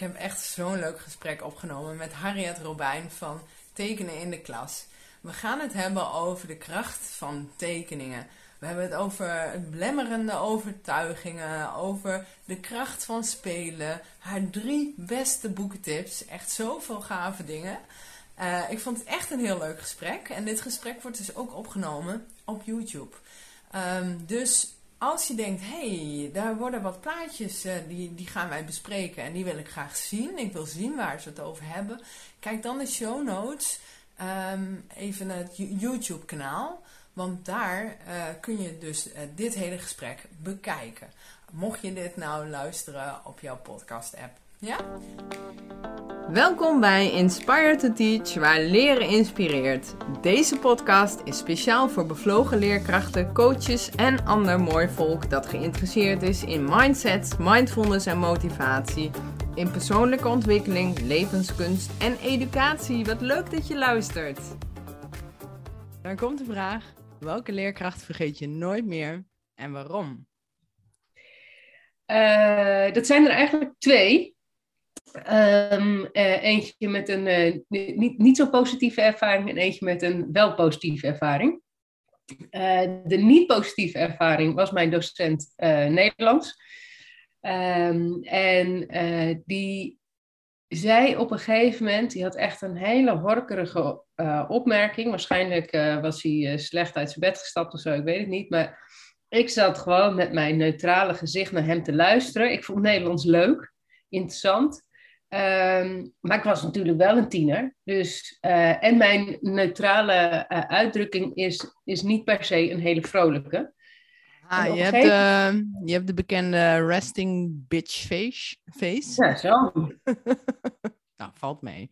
Ik heb echt zo'n leuk gesprek opgenomen met Harriet Robijn van Tekenen in de Klas. We gaan het hebben over de kracht van tekeningen. We hebben het over blemmerende overtuigingen, over de kracht van spelen, haar drie beste boekentips. Echt zoveel gave dingen. Uh, ik vond het echt een heel leuk gesprek. En dit gesprek wordt dus ook opgenomen op YouTube. Um, dus als je denkt, hey, daar worden wat plaatjes, uh, die, die gaan wij bespreken en die wil ik graag zien. Ik wil zien waar ze het over hebben. Kijk dan de show notes, um, even naar het YouTube kanaal. Want daar uh, kun je dus uh, dit hele gesprek bekijken. Mocht je dit nou luisteren op jouw podcast app. Ja? Welkom bij Inspire to Teach, waar leren inspireert. Deze podcast is speciaal voor bevlogen leerkrachten, coaches en ander mooi volk dat geïnteresseerd is in mindset, mindfulness en motivatie, in persoonlijke ontwikkeling, levenskunst en educatie. Wat leuk dat je luistert. Dan komt de vraag: welke leerkracht vergeet je nooit meer en waarom? Uh, dat zijn er eigenlijk twee. Um, uh, eentje met een uh, niet, niet zo positieve ervaring en eentje met een wel positieve ervaring. Uh, de niet positieve ervaring was mijn docent Nederlands. Um, en die zei op een gegeven moment, die had echt een hele horkerige opmerking. Waarschijnlijk was hij slecht uit zijn bed gestapt of zo, ik weet het niet. Maar ik zat gewoon met mijn neutrale gezicht naar hem te luisteren. Ik vond Nederlands leuk, interessant. Um, maar ik was natuurlijk wel een tiener. Dus, uh, en mijn neutrale uh, uitdrukking is, is niet per se een hele vrolijke. Ah, je, hebt, uh, je hebt de bekende resting bitch face. face. Ja, zo. nou, valt mee.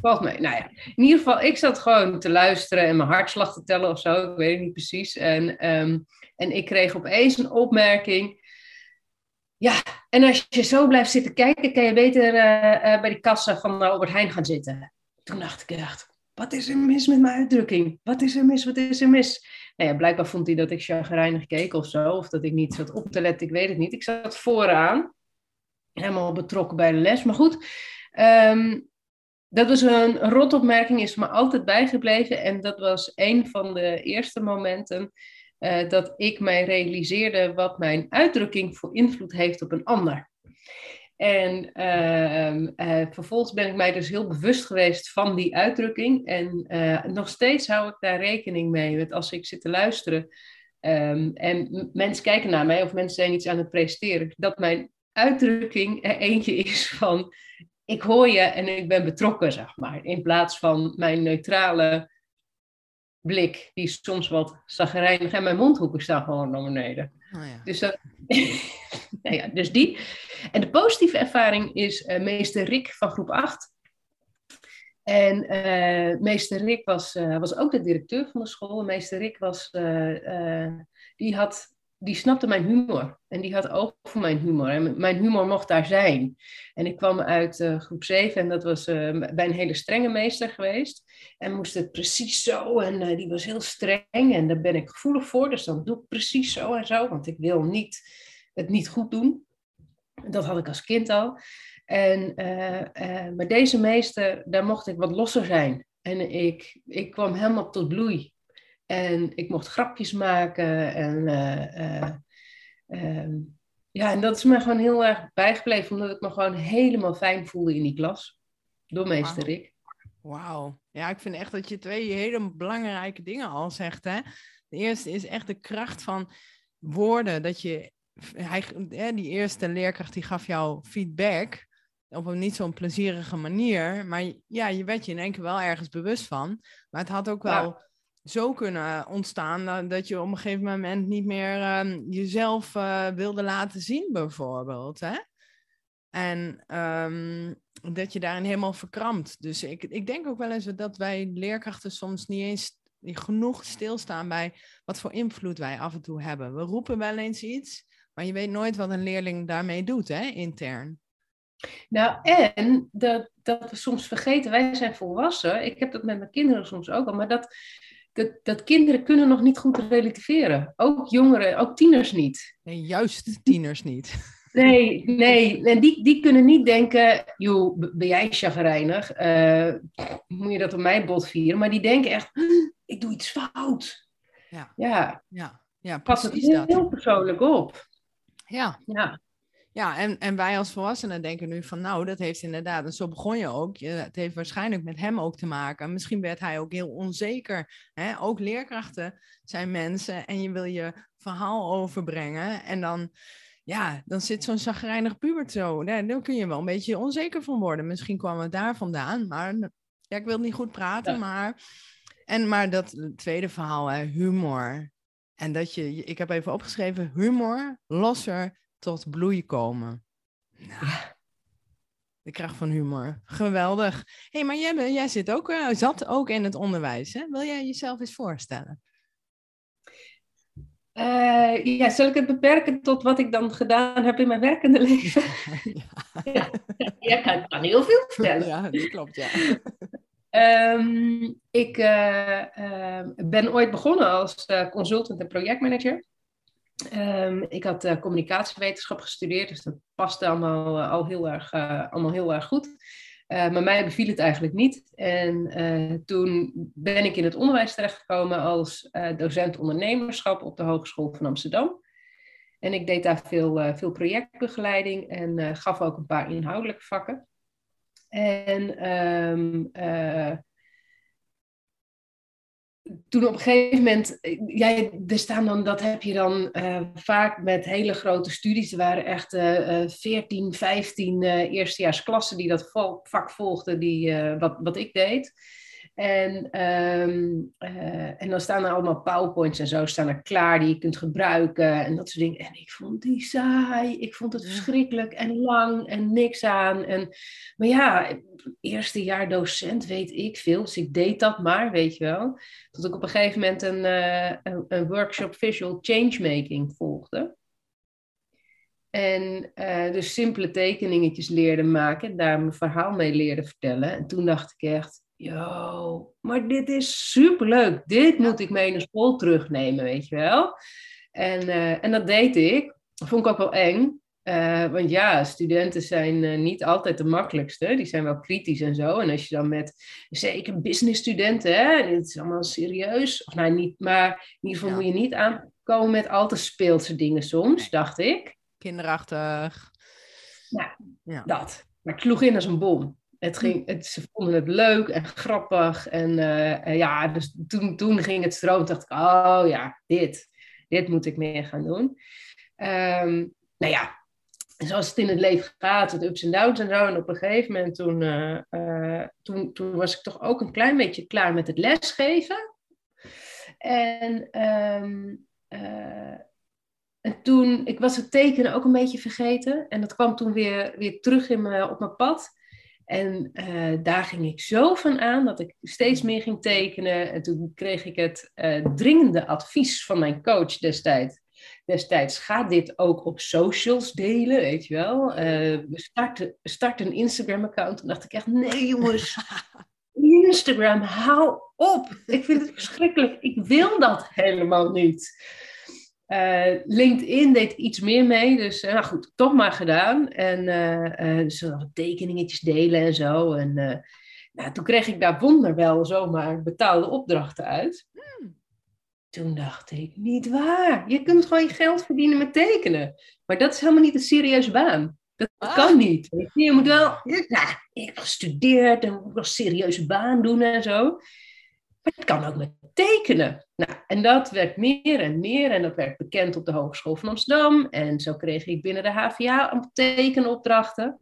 Valt mee. Nou ja, in ieder geval, ik zat gewoon te luisteren en mijn hartslag te tellen of zo. Ik weet het niet precies. En, um, en ik kreeg opeens een opmerking ja, en als je zo blijft zitten kijken, kan je beter uh, uh, bij die kassa van Albert Heijn gaan zitten. Toen dacht ik echt, wat is er mis met mijn uitdrukking? Wat is er mis? Wat is er mis? Nou blijkbaar vond hij dat ik chagrijnig keek of zo, of dat ik niet zat op te letten, ik weet het niet. Ik zat vooraan, helemaal betrokken bij de les. Maar goed, um, dat was een rotopmerking, is me altijd bijgebleven. En dat was een van de eerste momenten uh, dat ik mij realiseerde wat mijn uitdrukking voor invloed heeft op een ander. En uh, uh, vervolgens ben ik mij dus heel bewust geweest van die uitdrukking. En nog steeds hou ik daar rekening mee. Want als ik zit te luisteren um, en mensen kijken naar mij of mensen zijn iets aan het presteren, dat mijn uitdrukking er eentje is van ik hoor je en ik ben betrokken, zeg maar. In plaats van mijn neutrale blik, die soms wat zagrijnig en mijn mondhoeken staan gewoon naar beneden. Oh ja. dus, dat, nou ja, dus die. En de positieve ervaring is uh, meester Rick van groep 8. En uh, meester Rick was, uh, was ook de directeur van de school. Meester Rick was, die had die snapte mijn humor. En die had oog voor mijn humor. En mijn humor mocht daar zijn. En ik kwam uit uh, groep 7 en dat was uh, bij een hele strenge meester geweest. En moest het precies zo. En uh, die was heel streng. En daar ben ik gevoelig voor. Dus dan doe ik precies zo en zo. Want ik wil niet, het niet goed doen. Dat had ik als kind al. En, maar deze meester, daar mocht ik wat losser zijn. En ik, ik kwam helemaal tot bloei. En ik mocht grapjes maken. En, uh, uh, uh, ja, en dat is me gewoon heel erg bijgebleven, omdat ik me gewoon helemaal fijn voelde in die klas. Door meester wow. Rick. Wauw. Ja, ik vind echt dat je twee hele belangrijke dingen al zegt. Hè? De eerste is echt de kracht van woorden. Dat je, hij, die eerste leerkracht die gaf jou feedback op een niet zo'n plezierige manier. Maar ja, je werd je in één keer wel ergens bewust van. Maar het had ook wel ja zo kunnen ontstaan dat je op een gegeven moment niet meer uh, jezelf uh, wilde laten zien, bijvoorbeeld. Hè? En um, dat je daarin helemaal verkrampt. Dus ik, ik denk ook wel eens dat wij leerkrachten soms niet eens genoeg stilstaan bij wat voor invloed wij af en toe hebben. We roepen wel eens iets, maar je weet nooit wat een leerling daarmee doet, hè, intern. Nou, en dat, dat we soms vergeten, wij zijn volwassen. Ik heb dat met mijn kinderen soms ook al, maar dat dat, dat kinderen kunnen nog niet goed relativeren. Ook jongeren, ook tieners niet. Nee, juist tieners niet. Nee, nee. En die, die kunnen niet denken, joh, ben jij chagrijnig? Uh, moet je dat op mijn bot vieren? Maar die denken echt, ik doe iets fout. Ja, Ja, ja, ja pas het heel, heel persoonlijk op. Ja, Ja, ja en, en wij als volwassenen denken nu van, nou, dat heeft inderdaad, en zo begon je ook, het heeft waarschijnlijk met hem ook te maken. Misschien werd hij ook heel onzeker. Hè? Ook leerkrachten zijn mensen en je wil je verhaal overbrengen en dan... Ja, dan zit zo'n zagrijnig pubert zo. Ja, dan kun je wel een beetje onzeker van worden. Misschien kwam het daar vandaan, maar ja, ik wil niet goed praten, Ja. maar... En maar dat tweede verhaal, hè, humor. En dat je, ik heb even opgeschreven, humor, losser tot bloei komen. Nou, de kracht van humor. Geweldig. Hey, maar jij, zit ook, eh, zat ook in het onderwijs, hè? Wil jij jezelf eens voorstellen? Eh, ja, zal ik het beperken tot wat ik dan gedaan heb in mijn werkende leven? ja, ja, ik kan heel veel vertellen. ja, dat klopt, ja. Ehm, ik eh, ehm, ben ooit begonnen als consultant en projectmanager. Ehm, ik had eh, communicatiewetenschap gestudeerd, dus dat paste allemaal, eh, al heel erg, eh, allemaal heel erg goed. Maar mij beviel het eigenlijk niet. En toen ben ik in het onderwijs terechtgekomen als docent ondernemerschap op de Hogeschool van Amsterdam. En ik deed daar veel, veel projectbegeleiding en gaf ook een paar inhoudelijke vakken. En ehm, eh, toen op een gegeven moment, eh, ja, er staan dan, dat heb je dan eh, vaak met hele grote studies. Er waren echt eh, 14, 15 eh eerstejaarsklassen die dat vak volgden, die, eh, wat, wat ik deed. En, ehm, eh, en dan staan er allemaal powerpoints en zo staan er klaar die je kunt gebruiken en dat soort dingen. En ik vond die saai, ik vond het verschrikkelijk en lang en niks aan. En, maar ja, eerste jaar docent weet ik veel, dus ik deed dat maar, weet je wel. Tot ik op een gegeven moment een, eh, een, een workshop visual changemaking volgde. En eh, dus simpele tekeningetjes leerde maken, en daar mijn verhaal mee leerde vertellen. En toen dacht ik echt, yo, maar dit is superleuk. Dit moet ik mee naar school terugnemen, weet je wel. En, eh, en dat deed ik. Dat vond ik ook wel eng. Eh, want ja, studenten zijn eh, niet altijd de makkelijkste. Die zijn wel kritisch en zo. En als je dan met, zeker businessstudenten, hè, en het is allemaal serieus. Of nou, niet, maar in ieder geval Ja. moet je niet aankomen met al te speelse dingen soms, Nee. dacht ik. Kinderachtig. Dat. Maar ik sloeg in als een bom. Het ging, het, ze vonden het leuk en grappig. En eh, ja, dus toen, toen ging het stroom. dacht ik, oh ja, dit. Dit moet ik meer gaan doen. Ehm, nou ja, zoals het in het leven gaat, het ups en downs en zo. En op een gegeven moment toen, eh, eh, toen, toen was ik toch ook een klein beetje klaar met het lesgeven. En, eh, en toen, ik was het tekenen ook een beetje vergeten. En dat kwam toen weer, weer terug in me, op mijn pad. En eh, daar ging ik zo van aan dat ik steeds meer ging tekenen. En toen kreeg ik het eh, dringende advies van mijn coach destijds. Destijds, ga dit ook op socials delen, weet je wel. Eh, start, start een Instagram-account. Toen dacht ik echt, nee jongens, Instagram, hou op. Ik vind het verschrikkelijk. Ik wil dat helemaal niet. Eh, LinkedIn deed iets meer mee, dus eh, nou goed, toch maar gedaan. En eh, eh, dus tekeningetjes delen en zo. En nou, toen kreeg ik daar wonderwel zomaar betaalde opdrachten uit. Toen dacht ik, niet waar. Je kunt gewoon je geld verdienen met tekenen. Maar dat is helemaal niet een serieuze baan. Dat Ah. kan niet. Je moet wel, ik heb gestudeerd en moet wel een serieuze baan doen en zo. Maar het kan ook met tekenen. Nou, en dat werd meer en meer en dat werd bekend op de Hogeschool van Amsterdam. En zo kreeg ik binnen de HVA tekenopdrachten.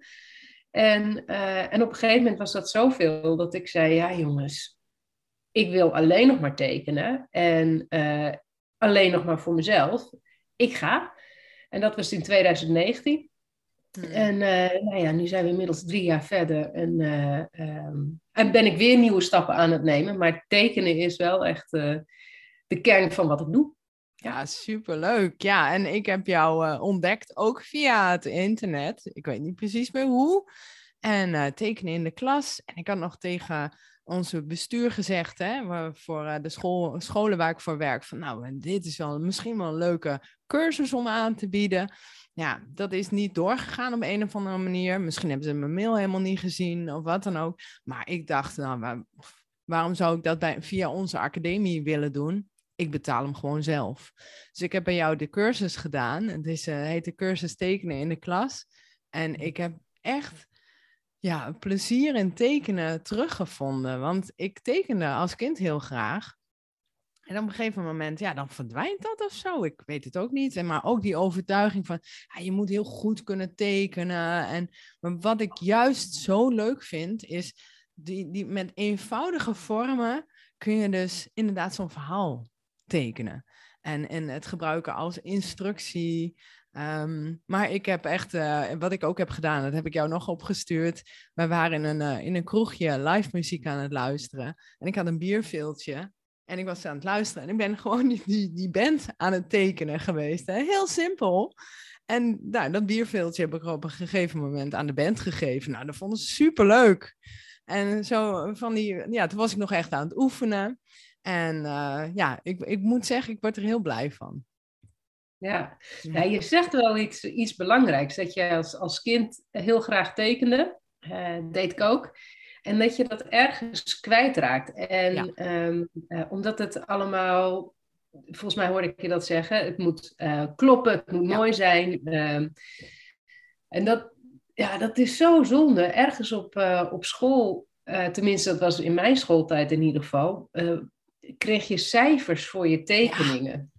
En, eh, en op een gegeven moment was dat zoveel dat ik zei, ja jongens, ik wil alleen nog maar tekenen. En eh, alleen nog maar voor mezelf. Ik ga. En dat was in 2019. Hmm. En eh, nou ja, nu zijn we inmiddels drie jaar verder en, eh, ehm, en ben ik weer nieuwe stappen aan het nemen. Maar tekenen is wel echt eh, de kern van wat ik doe. Ja, superleuk. Ja, en ik heb jou ontdekt ook via het internet. Ik weet niet precies meer hoe. En tekenen in de klas. En ik had nog tegen onze bestuur gezegd, hè, voor de school, scholen waar ik voor werk, van nou, dit is wel misschien wel een leuke cursus om aan te bieden. Ja, dat is niet doorgegaan op een of andere manier. Misschien hebben ze mijn mail helemaal niet gezien of wat dan ook. Maar ik dacht, nou, waarom zou ik dat bij, via onze academie willen doen? Ik betaal hem gewoon zelf. Dus ik heb bij jou de cursus gedaan. Het is, uh, heet de cursus tekenen in de klas. En ik heb echt ja, plezier in tekenen teruggevonden. Want ik tekende als kind heel graag. En op een gegeven moment, ja, dan verdwijnt dat of zo. Ik weet het ook niet. En maar ook die overtuiging van, ja, je moet heel goed kunnen tekenen. En maar wat ik juist zo leuk vind, is die, die met eenvoudige vormen kun je dus inderdaad zo'n verhaal tekenen. En, en het gebruiken als instructie. Ehm, maar ik heb echt, uh, wat ik ook heb gedaan, dat heb ik jou nog opgestuurd. We waren in een, uh, in een kroegje live muziek aan het luisteren. En ik had een bierveeltje. En ik was aan het luisteren. En ik ben gewoon die, die, die band aan het tekenen geweest. Hè? Heel simpel. En nou, dat bierveeltje heb ik op een gegeven moment aan de band gegeven. Nou, dat vonden ze superleuk. En zo van die, ja, toen was ik nog echt aan het oefenen. En uh, ja, ik, ik moet zeggen, ik word er heel blij van. Ja, ja je zegt wel iets, iets belangrijks. Dat je als, als kind heel graag tekende. Uh, deed ik ook. En dat je dat ergens kwijtraakt. En ja. um, uh, omdat het allemaal, volgens mij hoorde ik je dat zeggen, het moet uh, kloppen, het moet ja. mooi zijn. Um, en dat, ja, dat is zo zonde. Ergens op, uh, op school, tenminste dat was in mijn schooltijd in ieder geval, kreeg je cijfers voor je tekeningen.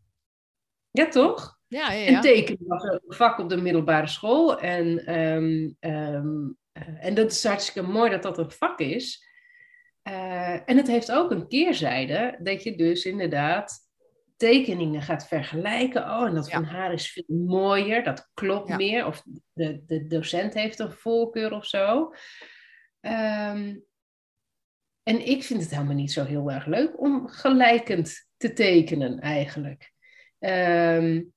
Ja, ja toch? Ja, ja, ja. En tekenen was een vak op de middelbare school. En um, um, uh, en dat is hartstikke mooi dat dat een vak is. Uh, en het heeft ook een keerzijde, dat je dus inderdaad tekeningen gaat vergelijken. Oh, en dat ja. van haar is veel mooier, dat klopt ja. meer. Of de, de docent heeft een voorkeur of zo. Um, en ik vind het helemaal niet zo heel erg leuk om gelijkend te tekenen, eigenlijk. Um,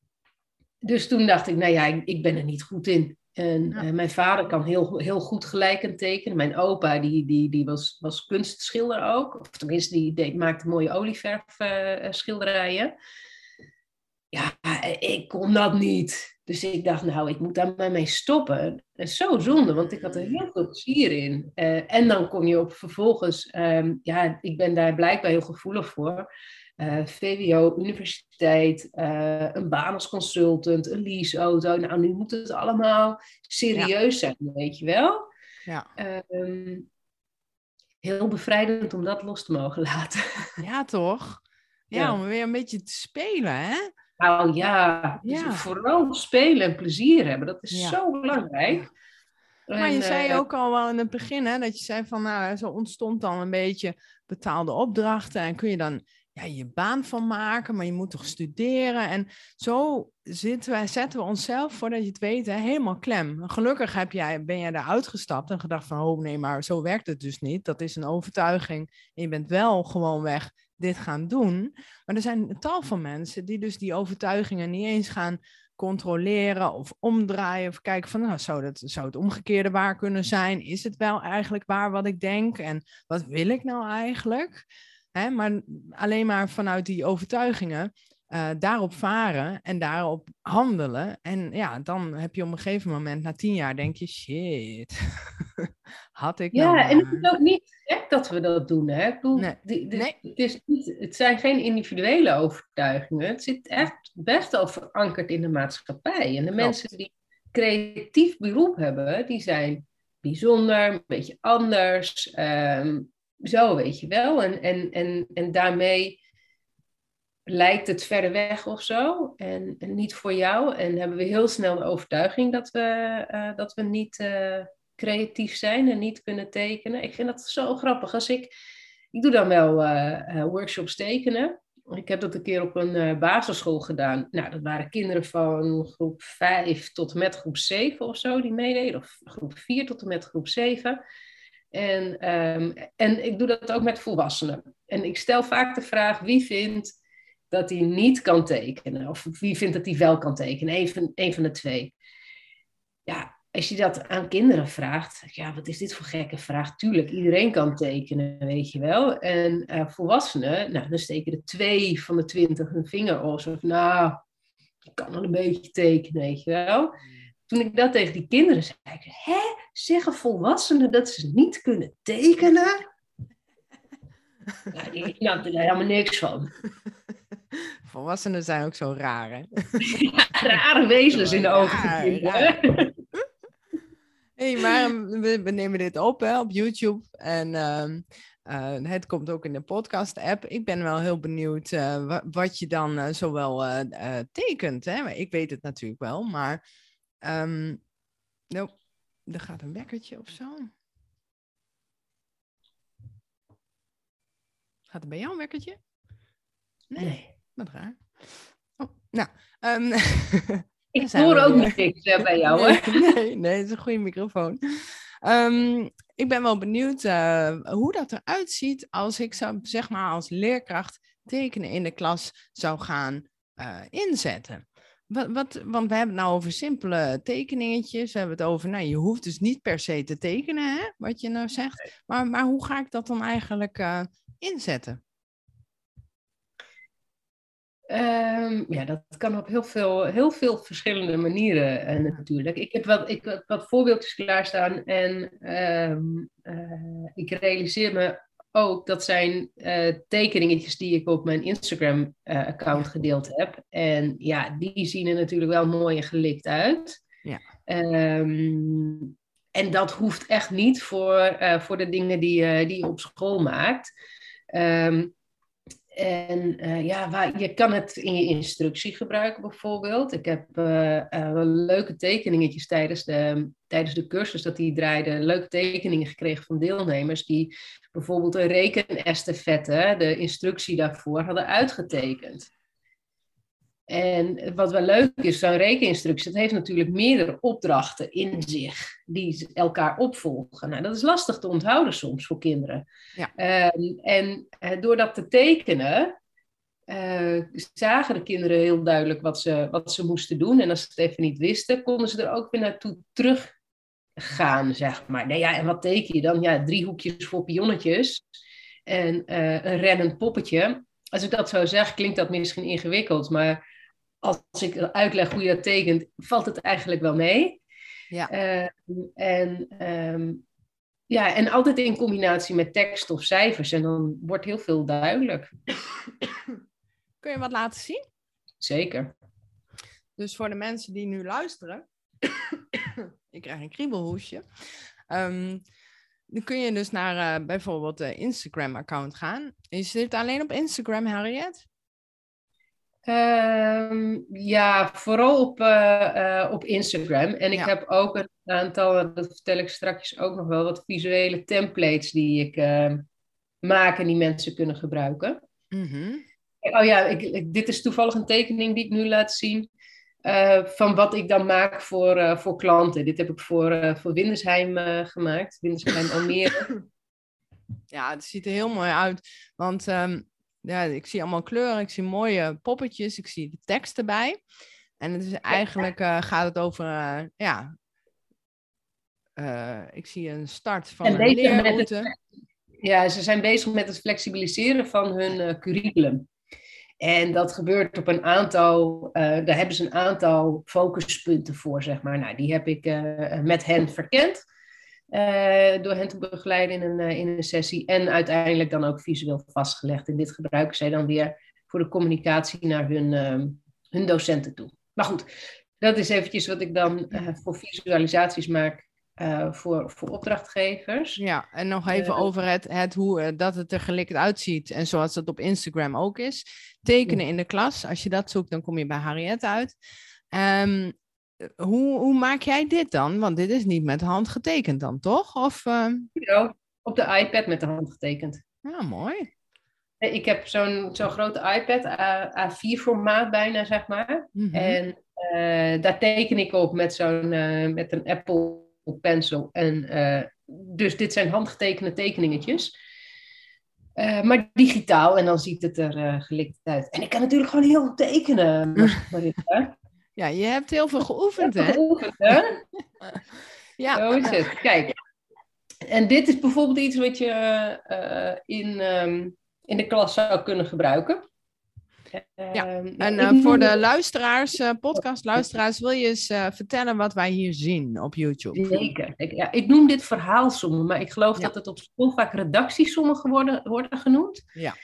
dus toen dacht ik, nou ja, ik, ik ben er niet goed in. En ja. uh, mijn vader kan heel, heel goed gelijkend tekenen. Mijn opa die, die, die was, was kunstschilder ook. Of tenminste, die deed, maakte mooie olieverfschilderijen. Uh, ja, ik kon dat niet. Dus ik dacht, nou, ik moet daar mee stoppen. Zo zonde, want ik had er heel veel plezier in. Uh, en dan kom je op vervolgens... Um, ja, ik ben daar blijkbaar heel gevoelig voor uh, VWO, universiteit, uh, een baan als consultant, een leaseauto. Nou, nu moet het allemaal serieus ja. zijn, weet je wel. Ja. Um, heel bevrijdend om dat los te mogen laten. Ja, toch? Ja, ja. om weer een beetje te spelen, hè? Nou ja, ja. Dus vooral spelen en plezier hebben, dat is zo belangrijk. Maar je zei uh, ook al wel in het begin, hè, dat je zei van, nou, zo ontstond dan een beetje betaalde opdrachten en kun je dan ja, je baan van maken, maar je moet toch studeren. En zo zitten wij, zetten we onszelf, voordat je het weet, hè, helemaal klem. Gelukkig heb jij, ben jij daar uitgestapt en gedacht van, oh nee, maar zo werkt het dus niet. Dat is een overtuiging. En je bent wel gewoon weg dit gaan doen. Maar er zijn tal van mensen die dus die overtuigingen niet eens gaan controleren of omdraaien of kijken van, nou, zou, dat, zou het omgekeerde waar kunnen zijn? Is het wel eigenlijk waar wat ik denk? En wat wil ik nou eigenlijk? Hè, maar alleen maar vanuit die overtuigingen uh, daarop varen en daarop handelen. En ja, dan heb je op een gegeven moment, na tien jaar, denk je, shit, had ik Ja, nou en het is ook niet gek dat we dat doen. Hè? Ik bedoel, Nee. Het, is niet, het zijn geen individuele overtuigingen. Het zit echt best wel verankerd in de maatschappij. En de Klopt. mensen die creatief beroep hebben, die zijn bijzonder, een beetje anders. ehm, zo, weet je wel. En, en, en, en daarmee lijkt het verder weg of zo. En, niet voor jou. En hebben we heel snel de overtuiging dat we, eh, dat we niet eh, creatief zijn en niet kunnen tekenen. Ik vind dat zo grappig. Als ik, ik doe dan wel eh, workshops tekenen. Ik heb dat een keer op een basisschool gedaan. Nou, dat waren kinderen van groep 5 tot en met groep 7 of zo die meededen. Of groep 4 tot en met groep 7. En, ehm, en ik doe dat ook met volwassenen. En ik stel vaak de vraag: wie vindt dat hij niet kan tekenen? Of wie vindt dat hij wel kan tekenen? Eén van, van de twee. Ja, als je dat aan kinderen vraagt, ja, wat is dit voor gekke vraag? Tuurlijk, iedereen kan tekenen, weet je wel. En uh, volwassenen, nou, dan steken er twee van de twintig hun vinger op. Van, nou, ik kan wel een beetje tekenen, weet je wel. Toen ik dat tegen die kinderen zei, ik, hè, zeggen volwassenen dat ze niet kunnen tekenen? Ja, die snapte er helemaal niks van. Volwassenen zijn ook zo raar, hè? Ja, rare wezens in de ogen van kinderen. hey, maar we, we, nemen dit op hè, op YouTube en uh, uh, het komt ook in de podcast-app. Ik ben wel heel benieuwd uh, wat je dan uh, zowel tekent. Hè? Ik weet het natuurlijk wel, maar um, nou, er gaat een wekkertje of zo. Gaat er bij jou een wekkertje? Nee. nee. Wat raar. Oh, nou, um, Ik hoor ook niks uh, bij jou, nee, hè? Nee, nee, het is een goede microfoon. Um, ik ben wel benieuwd uh, hoe dat eruit ziet als ik zou, zeg maar, als leerkracht tekenen in de klas zou gaan uh, inzetten. Wat, wat, want we hebben het nou over simpele tekeningetjes. We hebben het over, nou, je hoeft dus niet per se te tekenen, hè, wat je nou zegt. Maar, maar hoe ga ik dat dan eigenlijk uh, inzetten? Um, ja, dat kan op heel veel, heel veel verschillende manieren uh, natuurlijk. Ik heb wat, ik heb wat voorbeeldjes klaarstaan en um, uh, ik realiseer me ook dat zijn uh, tekeningetjes die ik op mijn Instagram-account gedeeld heb. En ja, die zien er natuurlijk wel mooi en gelikt uit. Ja. Um, en dat hoeft echt niet voor, voor de dingen die, die je op school maakt. Um, en uh, ja, waar, je kan het in je instructie gebruiken bijvoorbeeld. Ik heb uh, uh, leuke tekeningetjes tijdens de, tijdens de cursus dat die draaide. Leuke tekeningen gekregen van deelnemers die bijvoorbeeld een rekenestafette, de instructie daarvoor, hadden uitgetekend. En wat wel leuk is, zo'n rekeninstructie, dat heeft natuurlijk meerdere opdrachten in zich die elkaar opvolgen. Nou, dat is lastig te onthouden soms voor kinderen. Ja. Um, en uh, door dat te tekenen, uh, zagen de kinderen heel duidelijk wat ze, wat ze moesten doen. En als ze het even niet wisten, konden ze er ook weer naartoe teruggaan, zeg maar. Nou ja, en wat teken je dan? Ja, drie hoekjes voor pionnetjes en uh, een rennend poppetje. Als ik dat zo zeg, klinkt dat misschien ingewikkeld, maar als ik uitleg hoe je dat tekent, valt het eigenlijk wel mee. Ja. Uh, en, um, ja, en altijd in combinatie met tekst of cijfers. En dan wordt heel veel duidelijk. Kun je wat laten zien? Zeker. Dus voor de mensen die nu luisteren, ik krijg een kriebelhoesje. Um, dan kun je dus naar uh, bijvoorbeeld de Instagram-account gaan. Is dit alleen op Instagram, Harriet? Um, ja, vooral op, uh, uh, op Instagram. En ik ja. heb ook een aantal, dat vertel ik straks ook nog wel, wat visuele templates die ik uh, maak en die mensen kunnen gebruiken. Mm -hmm. Oh ja, ik, ik, dit is toevallig een tekening die ik nu laat zien. van wat ik dan maak voor, voor klanten. Dit heb ik voor, voor Windesheim gemaakt. Windesheim Almere. Ja, het ziet er heel mooi uit. Want um, ja, ik zie allemaal kleuren, ik zie mooie poppetjes, ik zie de tekst erbij. En het is eigenlijk uh, gaat het over, uh, ja, uh, ik zie een start van en een leerroute. ja, ze zijn bezig met het flexibiliseren van hun curriculum. En dat gebeurt op een aantal, daar hebben ze een aantal focuspunten voor, zeg maar. Nou, die heb ik met hen verkend. Uh, door hen te begeleiden in een, uh, in een sessie. En uiteindelijk dan ook visueel vastgelegd. En dit gebruiken zij dan weer voor de communicatie naar hun, uh, hun docenten toe. Maar goed, dat is eventjes wat ik dan eh, voor visualisaties maak. voor, voor opdrachtgevers. Ja, en nog even over het, het hoe dat het er gelikt uitziet. En zoals dat op Instagram ook is. Tekenen in de klas. Als je dat zoekt, dan kom je bij Harriet uit. Um, hoe, hoe maak jij dit dan? Want dit is niet met de hand getekend dan, toch? Of, uh... ja, op de iPad met de hand getekend. Ja, mooi. Ik heb zo'n zo'n grote iPad, A4-formaat bijna, zeg maar. Mm -hmm. En uh, daar teken ik op met, zo'n, uh, met een Apple Pencil. En, dus dit zijn handgetekende tekeningetjes. maar digitaal, en dan ziet het er gelikt uit. En ik kan natuurlijk gewoon heel goed tekenen. Ja, je hebt heel veel geoefend, hè? Geoefend, hè? ja. Zo is het. Kijk, en dit is bijvoorbeeld iets wat je uh, in, um, in de klas zou kunnen gebruiken. Ja, en uh, voor de luisteraars, uh, podcastluisteraars, wil je eens vertellen wat wij hier zien op YouTube? Zeker. Ik, ja, ik noem dit verhaalsommen, maar ik geloof ja. dat het op school vaak redactiesommen worden, worden genoemd. Ja.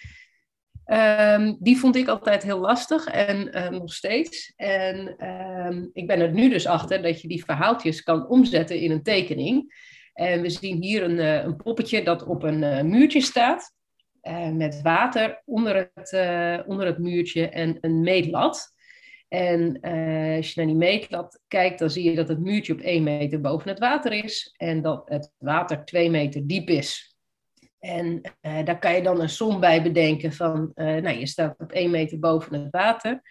Um, die vond ik altijd heel lastig en nog steeds. En um, ik ben er nu dus achter dat je die verhaaltjes kan omzetten in een tekening. En we zien hier een, een poppetje dat op een muurtje staat. Uh, met water onder het, onder het muurtje en een meetlat. En als je naar die meetlat kijkt, dan zie je dat het muurtje op 1 meter boven het water is en dat het water 2 meter diep is. En daar kan je dan een som bij bedenken van, nou je staat op 1 meter boven het water.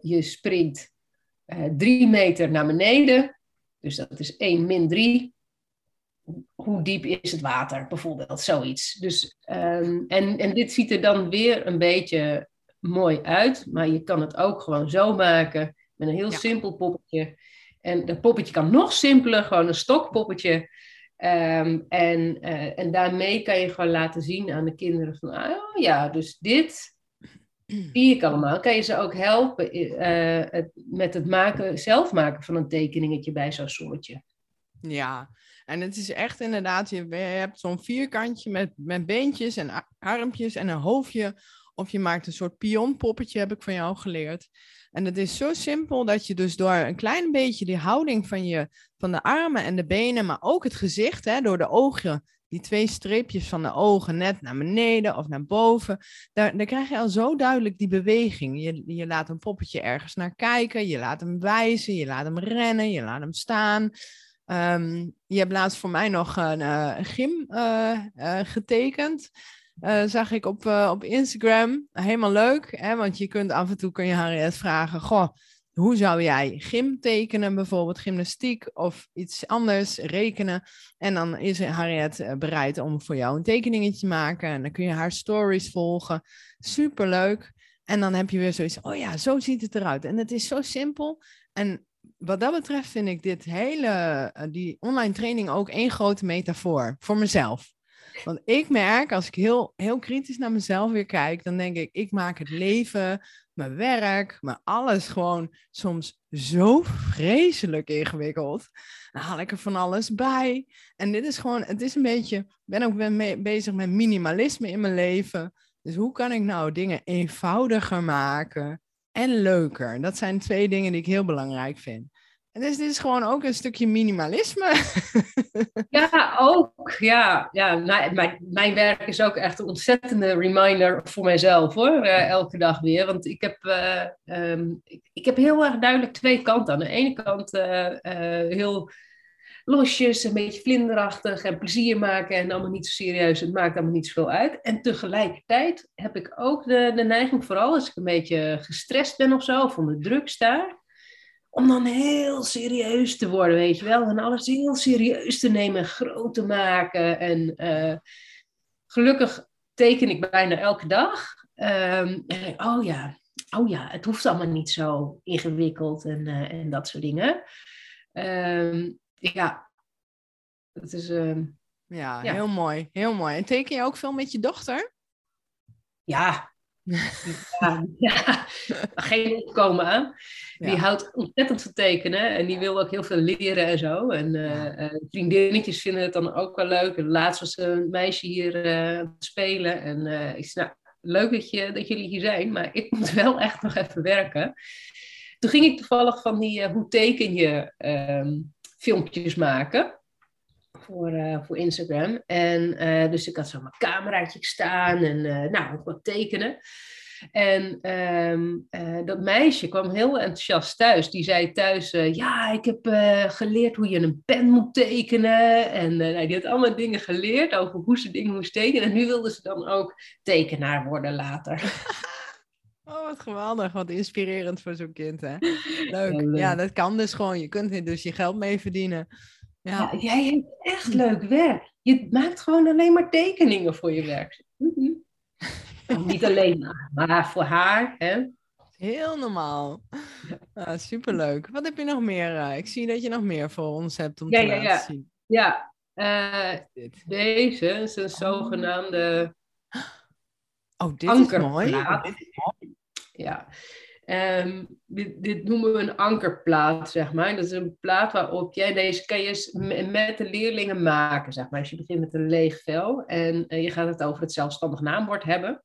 je springt 3 meter naar beneden, dus dat is 1 min 3 hoe diep is het water, bijvoorbeeld, zoiets. Dus, um, en, en dit ziet er dan weer een beetje mooi uit, maar je kan het ook gewoon zo maken met een heel ja. simpel poppetje. En dat poppetje kan nog simpeler, gewoon een stokpoppetje. Um, en, uh, en daarmee kan je gewoon laten zien aan de kinderen van, oh ja, dus dit zie ik allemaal. Kan je ze ook helpen het, met het maken, zelf maken van een tekeningetje bij zo'n soortje. Ja, en het is echt inderdaad, je, hebt zo'n vierkantje met, met beentjes en armpjes en een hoofdje. Of je maakt een soort pionpoppetje, heb ik van jou geleerd. En het is zo simpel dat je dus door een klein beetje die houding van, je, van de armen en de benen, maar ook het gezicht, hè, door de ogen, die twee streepjes van de ogen net naar beneden of naar boven, daar, daar krijg je al zo duidelijk die beweging. Je, je laat een poppetje ergens naar kijken, je laat hem wijzen, je laat hem rennen, je laat hem staan. Um, je hebt laatst voor mij nog een uh, gym uh, uh, getekend. Zag ik op, op Instagram. Helemaal leuk, hè? want je kunt af en toe kun je Harriet vragen: Goh, hoe zou jij gym tekenen, bijvoorbeeld gymnastiek of iets anders, rekenen? En dan is Harriet bereid om voor jou een tekeningetje te maken. En dan kun je haar stories volgen. Superleuk. En dan heb je weer zoiets, oh ja, zo ziet het eruit. En het is zo simpel. En wat dat betreft vind ik dit hele, die online training ook één grote metafoor voor mezelf. Want ik merk, als ik heel, heel kritisch naar mezelf weer kijk, dan denk ik, ik maak het leven, mijn werk, mijn alles gewoon soms zo vreselijk ingewikkeld. Dan haal ik er van alles bij. En dit is gewoon, het is een beetje, ik ben ook ben bezig met minimalisme in mijn leven. Dus hoe kan ik nou dingen eenvoudiger maken? en leuker. Dat zijn twee dingen die ik heel belangrijk vind. Dus dit is gewoon ook een stukje minimalisme. Ja, ook. Ja, ja mijn, mijn werk is ook echt een ontzettende reminder voor mijzelf hoor. Uh, elke dag weer. Want ik heb, uh, um, ik, heb heel erg duidelijk twee kanten. Aan de ene kant uh, heel losjes, een beetje vlinderachtig en plezier maken en allemaal niet zo serieus. Het maakt allemaal niet zoveel uit. En tegelijkertijd heb ik ook de, de neiging, vooral als ik een beetje gestrest ben of zo, of onder druk sta, om dan heel serieus te worden, weet je wel. En alles heel serieus te nemen, groot te maken. En uh, gelukkig teken ik bijna elke dag. Um, en oh ja, oh ja, het hoeft allemaal niet zo ingewikkeld en, uh, en dat soort dingen. Um, ja, dat is. Uh, ja, ja, heel mooi. Heel mooi. En teken je ook veel met je dochter? Ja. Ja, ja. geen opkomen aan. Die houdt ontzettend van tekenen en die wil ook heel veel leren en zo. En uh, uh, vriendinnetjes vinden het dan ook wel leuk. En laatst was een meisje hier uh, spelen. En ik zei, nou, leuk dat, je, dat jullie hier zijn, maar ik moet wel echt nog even werken. Toen ging ik toevallig van die hoe teken je ehm, filmpjes maken voor, uh, voor Instagram. En uh, dus ik had zo mijn cameraatje staan en uh, nou, ook wat tekenen. En um, dat meisje kwam heel enthousiast thuis. Die zei thuis, ja, ik heb geleerd hoe je een pen moet tekenen. En nou, die had allemaal dingen geleerd over hoe ze dingen moest tekenen. En nu wilde ze dan ook tekenaar worden later. Oh, wat geweldig. Wat inspirerend voor zo'n kind, hè? Leuk. Ja, dat kan dus gewoon. Je kunt er dus je geld mee verdienen. Ja. ja jij hebt echt leuk werk. Je maakt gewoon alleen maar tekeningen voor je werk. Mm -hmm. niet alleen maar, maar voor haar, hè? Heel normaal. Ah, superleuk. Wat heb je nog meer? eh, ik zie dat je nog meer voor ons hebt om Ja, te ja, laten ja. zien. Ja, eh, deze is een zogenaamde Oh, dit is mooi. Ja. Ehm, dit, noemen we een ankerplaat, zeg maar. Dat is een plaat waarop jij deze kan je s- m- met de leerlingen maken, zeg maar. Dus je begint met een leeg vel en eh, je gaat het over het zelfstandig naamwoord hebben.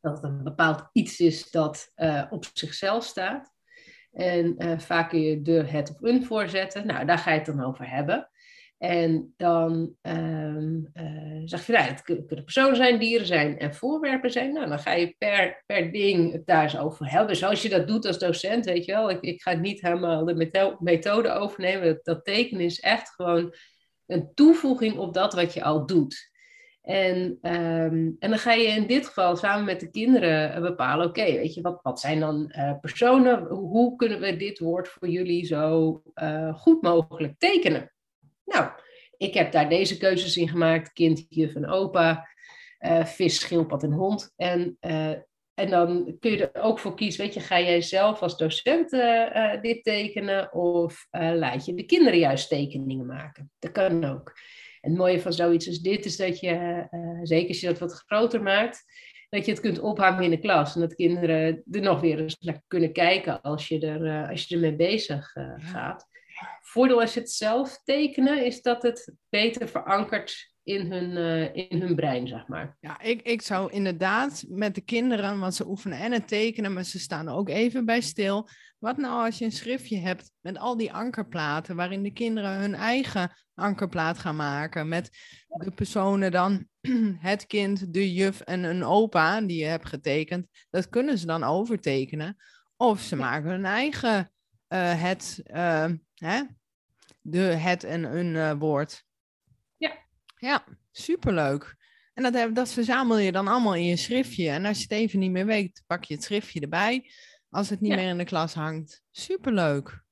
Dat het een bepaald iets is dat eh, op zichzelf staat. En eh, vaak kun je de, het of een voorzetten. Nou, daar ga je het dan over hebben. En dan ehm, eh, zeg je, nou, het kun- kunnen personen zijn, dieren zijn en voorwerpen zijn. Nou, dan ga je per, per ding het daar eens over hebben. Zoals je dat doet als docent, weet je wel. Ik, ik ga niet helemaal de metho- methode overnemen. Dat, tekenen is echt gewoon een toevoeging op dat wat je al doet. En, ehm, en dan ga je in dit geval samen met de kinderen eh, bepalen, oké, weet je, wat, wat zijn dan eh, personen? Hoe, kunnen we dit woord voor jullie zo goed mogelijk tekenen? Nou, ik heb daar deze keuzes in gemaakt, kind, juf en opa, eh, vis, schildpad en hond. En, eh, en dan kun je er ook voor kiezen, weet je, ga jij zelf als docent eh, dit tekenen of laat je de kinderen juist tekeningen maken? Dat kan ook. En het mooie van zoiets als dit is dat je, zeker als je dat wat groter maakt, dat je het kunt ophangen in de klas. En dat kinderen er nog weer eens naar kunnen kijken als je, er, als je ermee bezig gaat. Voordeel als je het zelf tekenen, is dat het beter verankert in hun, eh, in hun brein, zeg maar. Ja, ik, ik zou inderdaad met de kinderen, want ze oefenen en het tekenen, maar ze staan ook even bij stil. Wat nou als je een schriftje hebt met al die ankerplaten, waarin de kinderen hun eigen ankerplaat gaan maken, met de personen dan, het kind, de juf en een opa die je hebt getekend, dat kunnen ze dan overtekenen. Of ze maken hun eigen eh, het, eh, hè? De het en een eh, woord. Ja. Ja, superleuk. En dat, heb- dat verzamel je dan allemaal in je schriftje. En als je het even niet meer weet, pak je het schriftje erbij. Als het niet Ja. meer in de klas hangt. Superleuk.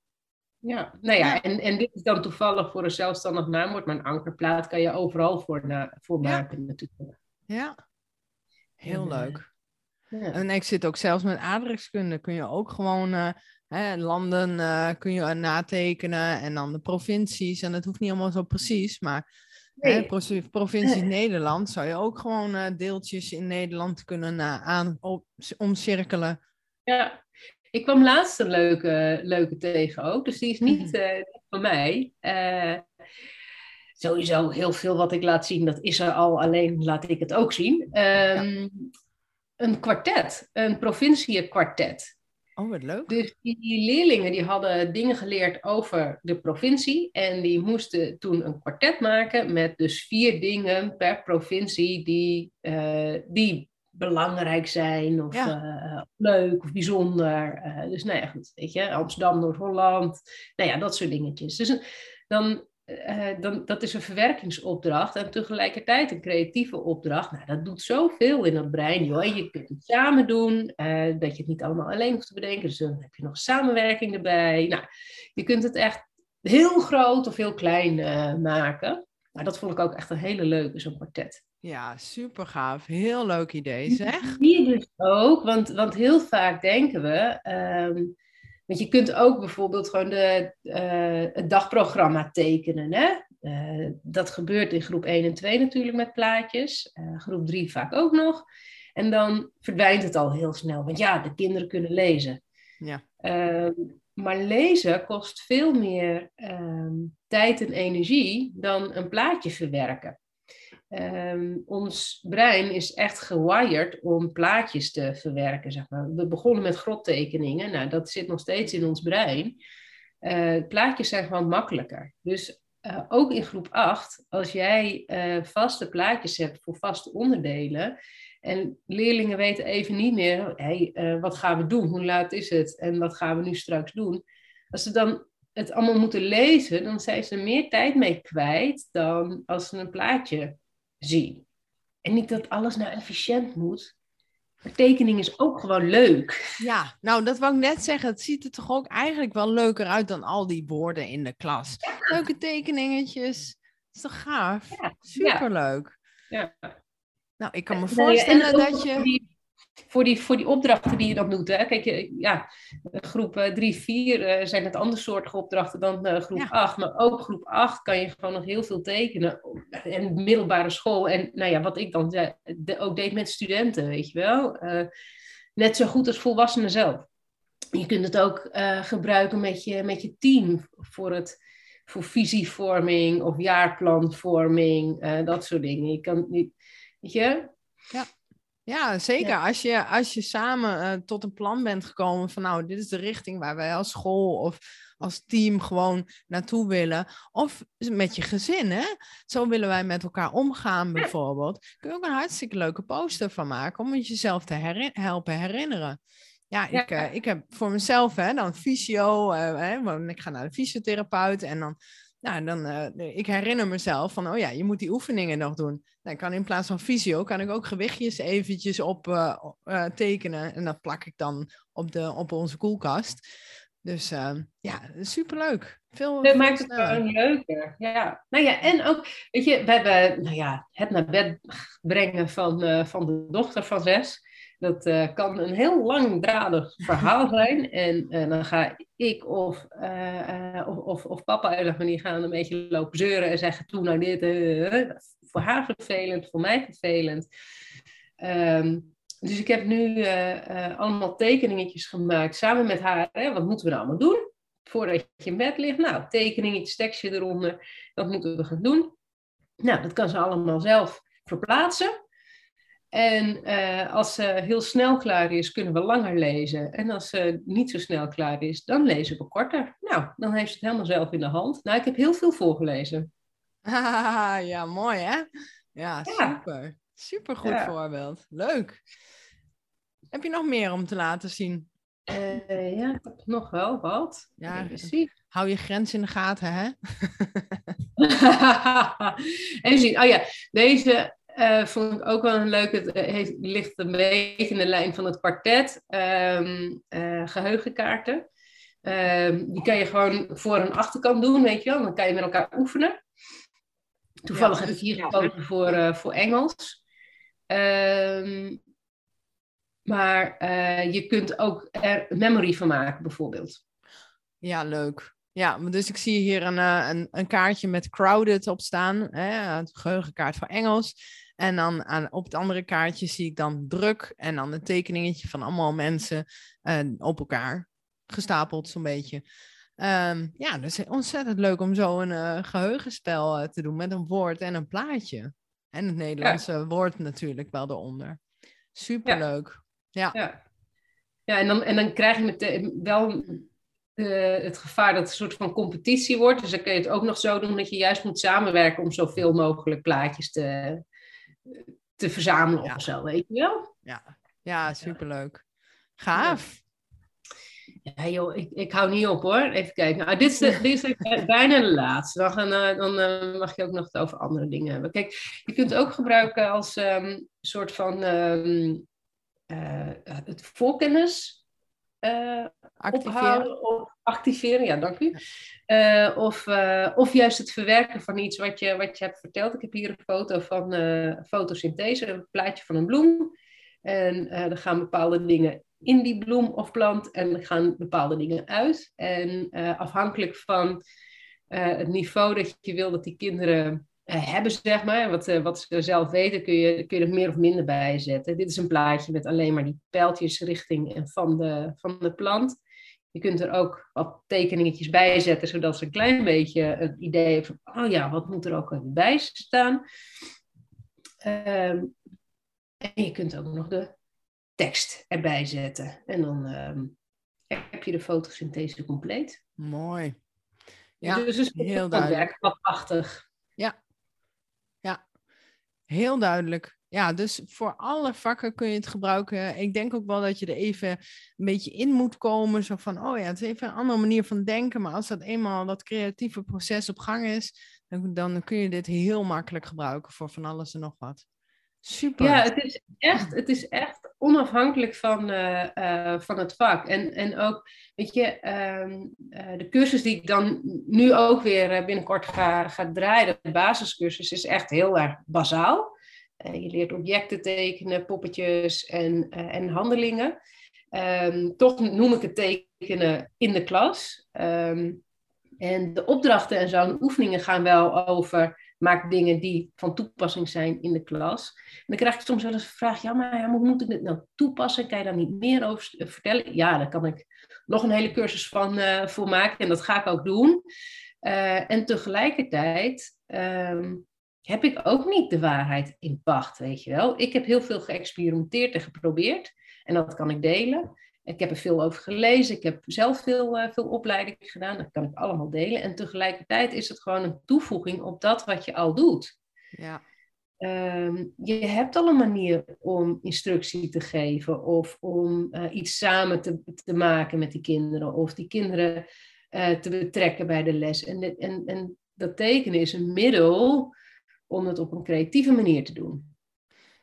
Ja, nou ja, Ja. En, en dit is dan toevallig voor een zelfstandig naamwoord, maar een ankerplaat kan je overal voor, na, voor Ja. maken natuurlijk. Ja. Heel leuk. Ja. En ik zit ook zelfs met aardrijkskunde. Kun je ook gewoon eh, hè, landen eh, kun je natekenen. En dan de provincies. En dat hoeft niet allemaal zo precies. Maar hè, Nee. provincie Nederland zou je ook gewoon eh, deeltjes in Nederland kunnen eh, aan, op, omcirkelen. Ja, ik kwam laatst een leuke, leuke tegen ook, dus die is niet, niet van mij. Sowieso heel veel wat ik laat zien, dat is er al, alleen laat ik het ook zien. Ehm, Een kwartet, een provinciekwartet. Oh, wat leuk. Dus die, leerlingen die hadden dingen geleerd over de provincie en die moesten toen een kwartet maken met dus vier dingen per provincie die, eh, die belangrijk zijn of Ja. eh, leuk of bijzonder. Eh, dus nou ja, goed, weet je, Amsterdam, Noord-Holland, nou ja, dat soort dingetjes. Dus dan, eh, dan, dat is een verwerkingsopdracht en tegelijkertijd een creatieve opdracht. Nou, dat doet zoveel in dat brein, joh. En je kunt het samen doen, eh, dat je het niet allemaal alleen hoeft te bedenken. Dus dan heb je nog samenwerking erbij. Nou, je kunt het echt heel groot of heel klein eh, maken. Nou, dat vond ik ook echt een hele leuke, zo'n kwartet. Ja, super gaaf. Heel leuk idee, zeg. Hier dus ook, want, want heel vaak denken we. ehm, want je kunt ook bijvoorbeeld gewoon de, eh, het dagprogramma tekenen. Hè? Eh, dat gebeurt in groep 1 en 2 natuurlijk met plaatjes. Eh, groep 3 vaak ook nog. En dan verdwijnt het al heel snel. Want ja, de kinderen kunnen lezen. Ja. Ehm, maar lezen kost veel meer ehm, tijd en energie dan een plaatje verwerken. Ehm, ons brein is echt gewired om plaatjes te verwerken. Zeg maar. We begonnen met grottekeningen. Nou, dat zit nog steeds in ons brein. Eh, plaatjes zijn gewoon makkelijker. Dus eh, ook in groep 8, als jij eh, vaste plaatjes hebt voor vaste onderdelen. En leerlingen weten even niet meer, hey, wat gaan we doen? Hoe laat is het? En wat gaan we nu straks doen? Als ze dan het allemaal moeten lezen, dan zijn ze er meer tijd mee kwijt dan als ze een plaatje zien. En niet dat alles nou efficiënt moet. Maar tekening is ook gewoon leuk. Ja, nou dat wou ik net zeggen. Het ziet er toch ook eigenlijk wel leuker uit dan al die borden in de klas. Leuke tekeningetjes. is toch gaaf? Ja, Superleuk. Ja. Nou, ik kan me voorstellen dat je... Die, voor die, voor die opdrachten die je dan doet. Hè? Kijk, je, ja, groep 3, 4 uh, zijn het andere soortige opdrachten dan uh, groep 8. Maar ook groep 8 kan je gewoon nog heel veel tekenen. En middelbare school. En nou ja, wat ik dan de, ook deed met studenten, weet je wel. Uh, net zo goed als volwassenen zelf. Je kunt het ook uh, gebruiken met je, met je team voor, het, voor visievorming of jaarplanvorming, uh, dat soort dingen. Je kan niet, weet je? Ja. Ja, zeker. Ja. Als, je, als je samen uh, tot een plan bent gekomen van nou, dit is de richting waar wij als school of als team gewoon naartoe willen. Of met je gezin, hè? Zo willen wij met elkaar omgaan bijvoorbeeld. Kun je ook een hartstikke leuke poster van maken om het jezelf te herin helpen herinneren. Ja, ik, ja. Uh, ik heb voor mezelf hè, dan fysio, uh, hè, ik ga naar de fysiotherapeut en dan nou, dan, uh, ik herinner mezelf van, oh ja, je moet die oefeningen nog doen. Dan kan in plaats van fysio, kan ik ook gewichtjes eventjes op uh, uh, tekenen. En dat plak ik dan op, de, op onze koelkast. Dus ja, superleuk. Veel, dat maakt het gewoon leuker. Ja. Nou ja, en ook, weet je, we hebben, nou ja, het naar bed brengen van, van de dochter van zes. Dat uh, kan een heel langdradig verhaal zijn. En uh, dan ga ik of, uh, of, of, of, papa en die gaan een beetje lopen zeuren en zeggen: Doe nou dit. voor haar vervelend, voor mij vervelend. Um, dus ik heb nu allemaal tekeningetjes gemaakt samen met haar. Hè, wat moeten we nou allemaal doen voordat je in bed ligt? Nou, tekeningetjes, tekstje eronder. Dat moeten we gaan doen. Nou, dat kan ze allemaal zelf verplaatsen. En uh, als ze heel snel klaar is, kunnen we langer lezen. En als ze niet zo snel klaar is, dan lezen we korter. Nou, dan heeft ze het helemaal zelf in de hand. Nou, ik heb heel veel voorgelezen. Ah, ja, mooi hè? Ja, super. Super goed ja. voorbeeld. Leuk. Heb je nog meer om te laten zien? Uh, ja, ik heb nog wel wat. Ja, precies. Hou je grens in de gaten, hè? Even zien. Oh ja, deze uh, vond ik ook wel een leuke. Het eh, heeft, ligt een beetje in de lijn van het kwartet. Um, uh, geheugenkaarten. Um, die kan je gewoon voor- en achterkant doen, weet je wel. Dan kan je met elkaar oefenen. Toevallig ja, heb ik hier gekozen voor, uh, voor Engels. Um, maar je kunt ook er memory van maken, bijvoorbeeld. Ja, leuk. Ja, dus ik zie hier een, een, een kaartje met crowded op staan. Hè, een geheugenkaart voor Engels. En dan aan, op het andere kaartje zie ik dan druk en dan een tekeningetje van allemaal mensen uh, op elkaar gestapeld, zo'n beetje. Um, ja, dus ontzettend leuk om zo een uh, geheugenspel uh, te doen met een woord en een plaatje. En het Nederlandse ja. woord natuurlijk wel eronder. Superleuk. Ja. Ja, ja. ja en, dan, en dan krijg je meteen wel het gevaar dat het een soort van competitie wordt. Dus dan kun je het ook nog zo doen dat je juist moet samenwerken om zoveel mogelijk plaatjes te, te verzamelen ja. of zo, weet je wel? Ja, ja superleuk. Gaaf. Ja, joh, ik, ik hou niet op hoor. Even kijken. Nou, dit, is de, dit is bijna de laatste. Dan, gaan, uh, dan uh, mag je ook nog het over andere dingen hebben. Kijk, je kunt het ook gebruiken als um, soort van um, uh, het voorkennis activeren. of activeren, ja, dank u. Uh, of, uh, of juist het verwerken van iets wat je, wat je hebt verteld. Ik heb hier een foto van uh, fotosynthese, een plaatje van een bloem. En er gaan bepaalde dingen in die bloem of plant en er gaan bepaalde dingen uit. En afhankelijk van het niveau dat je wil dat die kinderen hebben, zeg maar, wat, wat ze zelf weten, kun je, kun je er meer of minder bij zetten. Dit is een plaatje met alleen maar die pijltjes richting en van de, van de plant. Je kunt er ook wat tekeningetjes bij zetten, zodat ze een klein beetje het idee hebben van, oh ja, wat moet er ook bij staan. Um, en je kunt ook nog de tekst erbij zetten. En dan um, heb je de fotosynthese compleet. Mooi. Ja, dus het is heel duidelijk. Wat prachtig. Ja. ja, heel duidelijk ja, dus voor alle vakken kun je het gebruiken. Ik denk ook wel dat je er even een beetje in moet komen. Zo van, oh ja, het is even een andere manier van denken. Maar als dat eenmaal dat creatieve proces op gang is, dan, dan kun je dit heel makkelijk gebruiken voor van alles en nog wat. Super. Ja, het is echt, het is echt onafhankelijk van, uh, uh, van het vak. En, en ook, weet je, uh, de cursus die ik dan nu ook weer binnenkort ga, ga draaien, de basiscursus, is echt heel erg bazaal. Je leert objecten tekenen, poppetjes en, en handelingen. Ehm, toch noem ik het tekenen in de klas. Ehm, en de opdrachten en zo, oefeningen gaan wel over maak dingen die van toepassing zijn in de klas. En dan krijg ik soms wel eens de vraag, ja, maar hoe moet ik dit nou toepassen? Kan je daar niet meer over vertellen? Ja, daar kan ik nog een hele cursus van uh, voor maken en dat ga ik ook doen. En tegelijkertijd ehm, heb ik ook niet de waarheid in pacht, weet je wel. Ik heb heel veel geëxperimenteerd en geprobeerd en dat kan ik delen. Ik heb er veel over gelezen. Ik heb zelf veel, uh, veel opleidingen gedaan. Dat kan ik allemaal delen. En tegelijkertijd is het gewoon een toevoeging op dat wat je al doet. Ja. Um, je hebt al een manier om instructie te geven of om uh, iets samen te, te maken met die kinderen of die kinderen uh, te betrekken bij de les. En, en, en dat tekenen is een middel om het op een creatieve manier te doen.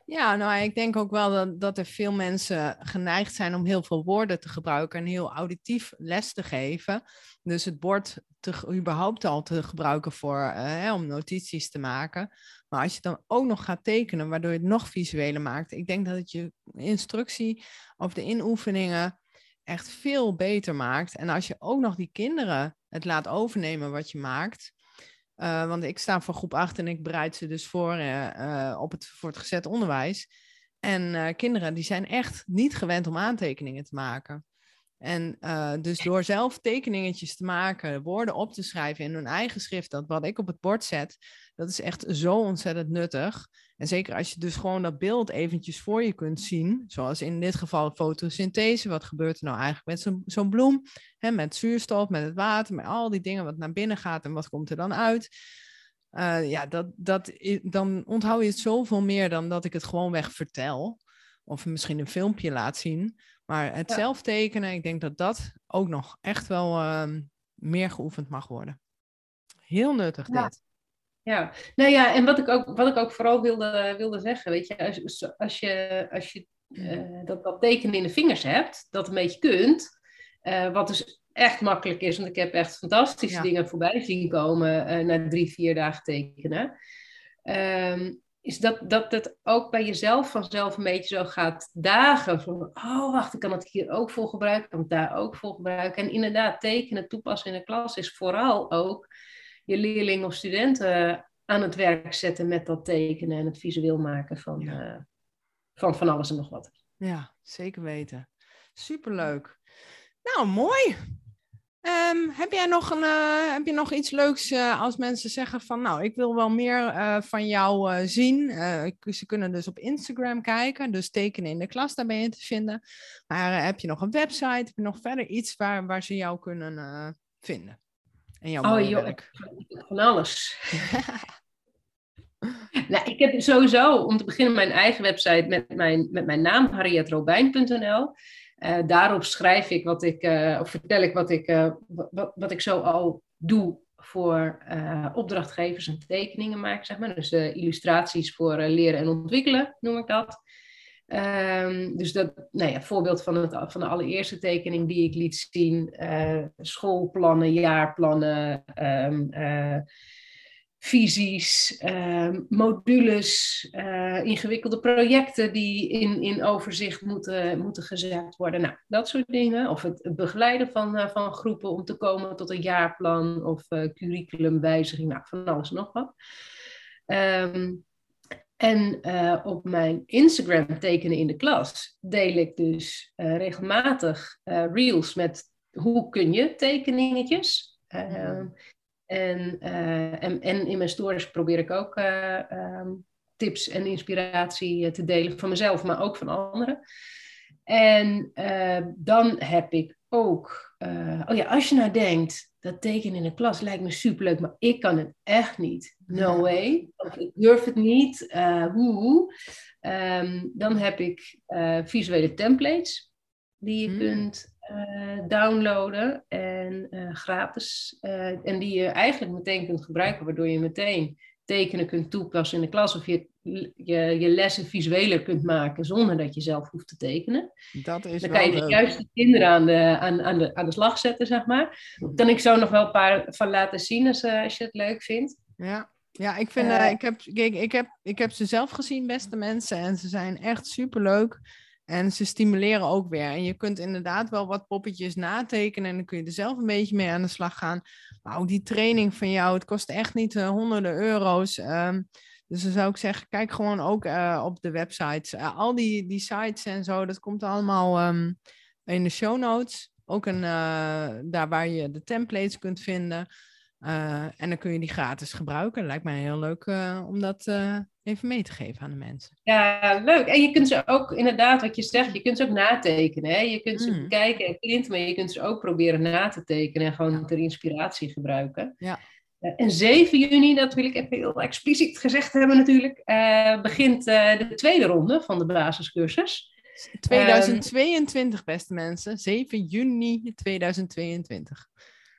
Ja, nou, ik denk ook wel dat, dat er veel mensen geneigd zijn om heel veel woorden te gebruiken en heel auditief les te geven. Dus het bord te, überhaupt al te gebruiken voor, uh, om notities te maken. Maar als je dan ook nog gaat tekenen, waardoor je het nog visueler maakt, ik denk dat het je instructie of de inoefeningen echt veel beter maakt. En als je ook nog die kinderen het laat overnemen wat je maakt, uh, want ik sta voor groep 8 en ik bereid ze dus voor, uh, uh, op het gezet onderwijs. En kinderen die zijn echt niet gewend om aantekeningen te maken. En dus door zelf tekeningetjes te maken, woorden op te schrijven in hun eigen schrift, dat wat ik op het bord zet, dat is echt zo ontzettend nuttig. En zeker als je dus gewoon dat beeld eventjes voor je kunt zien, zoals in dit geval fotosynthese, wat gebeurt er nou eigenlijk met zo'n bloem, hè, met zuurstof, met het water, met al die dingen wat naar binnen gaat en wat komt er dan uit. Uh, ja, dat, dat, dan onthoud je het zoveel meer dan dat ik het gewoon weg vertel. Of misschien een filmpje laat zien. Maar het ja. zelf tekenen, ik denk dat dat ook nog echt wel uh, meer geoefend mag worden. Heel nuttig ja. dit. Ja, nou ja, en wat ik ook, wat ik ook vooral wilde, wilde zeggen, weet je, als, als je, als je uh, dat, dat tekenen in de vingers hebt, dat een beetje kunt, uh, wat dus echt makkelijk is, want ik heb echt fantastische ja. dingen voorbij zien komen uh, na drie, vier dagen tekenen. Um, is dat, dat het ook bij jezelf vanzelf een beetje zo gaat dagen. Van, oh, wacht, ik kan het hier ook voor gebruiken, ik kan het daar ook voor gebruiken. En inderdaad, tekenen, toepassen in de klas is vooral ook je leerlingen of studenten aan het werk zetten met dat tekenen en het visueel maken van, ja. uh, van van alles en nog wat. Ja, zeker weten. Superleuk. Nou, mooi. Um, heb jij nog, een, uh, heb je nog iets leuks uh, als mensen zeggen van, nou, ik wil wel meer uh, van jou zien? ze kunnen dus op Instagram kijken, dus tekenen in de klas, daar ben je te vinden. Maar heb je nog een website? Heb je nog verder iets waar, waar ze jou kunnen vinden? En jouw oh, joh, van alles. nou, ik heb sowieso, om te beginnen, mijn eigen website met mijn, met mijn naam, harrietrobijn.nl. Uh, daarop schrijf ik wat ik, uh, of vertel ik wat ik, uh, wat, ik zo al doe voor opdrachtgevers en tekeningen maken, zeg maar. Dus illustraties voor leren en ontwikkelen, noem ik dat. Um, dus dat, nou ja, voorbeeld van, het, van de allereerste tekening die ik liet zien, schoolplannen, jaarplannen, um, visies, uh, modules, uh, ingewikkelde projecten die in, in overzicht moeten, moeten gezet worden. Nou, dat soort dingen. Of het, begeleiden van, uh, van groepen om te komen tot een jaarplan of uh, curriculumwijziging. Nou, van alles nog wat. Um, en op mijn Instagram tekenen in de klas deel ik dus regelmatig reels met hoe kun je tekeningetjes. Mm. En, uh, en, en, in mijn stories probeer ik ook uh, um, tips en inspiratie te delen van mezelf, maar ook van anderen. En uh, dan heb ik ook, oh ja, als je nou denkt, dat tekenen in de klas lijkt me superleuk, maar ik kan het echt niet. No way. Ik durf het niet. hoe. Um, dan heb ik visuele templates die je mm. kunt uh, downloaden en uh, gratis. Uh, en die je eigenlijk meteen kunt gebruiken, waardoor je meteen tekenen kunt toepassen in de klas of je, je, je lessen visueler kunt maken zonder dat je zelf hoeft te tekenen. Dat is Dan kan je de juiste kinderen aan de, aan, aan, de, aan de slag zetten, zeg maar. Dan ik zo nog wel een paar van laten zien als, als je het leuk vindt. Ja. Ja, ik vind, ik, heb, ik, heb, ik heb ze zelf gezien, beste mensen, en ze zijn echt superleuk. En ze stimuleren ook weer. En je kunt inderdaad wel wat poppetjes natekenen en dan kun je er zelf een beetje mee aan de slag gaan. Ook die training van jou, het kost echt niet uh, honderden euro's. Um, dus dan zou ik zeggen, kijk gewoon ook uh, op de websites. Uh, al die, die sites en zo, dat komt allemaal um, in de show notes. Ook een, daar waar je de templates kunt vinden. En dan kun je die gratis gebruiken. Lijkt mij heel leuk om dat even mee te geven aan de mensen. Ja, leuk. En je kunt ze ook, inderdaad, wat je zegt, je kunt ze ook natekenen. Hè? Je kunt ze mm. kijken en printen, maar je kunt ze ook proberen na te tekenen en gewoon ter inspiratie gebruiken. Ja. En 7 juni, dat wil ik even heel expliciet gezegd hebben natuurlijk, begint de tweede ronde van de basiscursus. 2022, um, beste mensen. 7 juni 2022.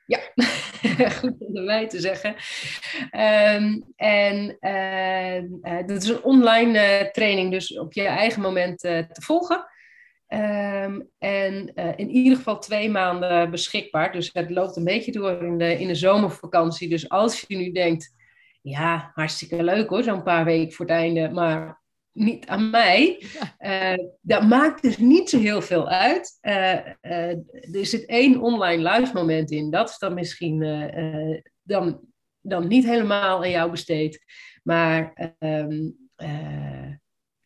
Ja, goed om erbij te zeggen. Um, en uh, dat is een online uh, training, dus op je eigen moment uh, te volgen. Um, en in ieder geval twee maanden beschikbaar. Dus het loopt een beetje door in de, in de zomervakantie. Dus als je nu denkt, ja, hartstikke leuk hoor, zo'n paar weken voor het einde. Maar niet aan mij. Uh, dat maakt dus niet zo heel veel uit. Uh, uh, er zit één online live moment in. Dat is dan misschien dan, dan niet helemaal aan jou besteed. Maar um,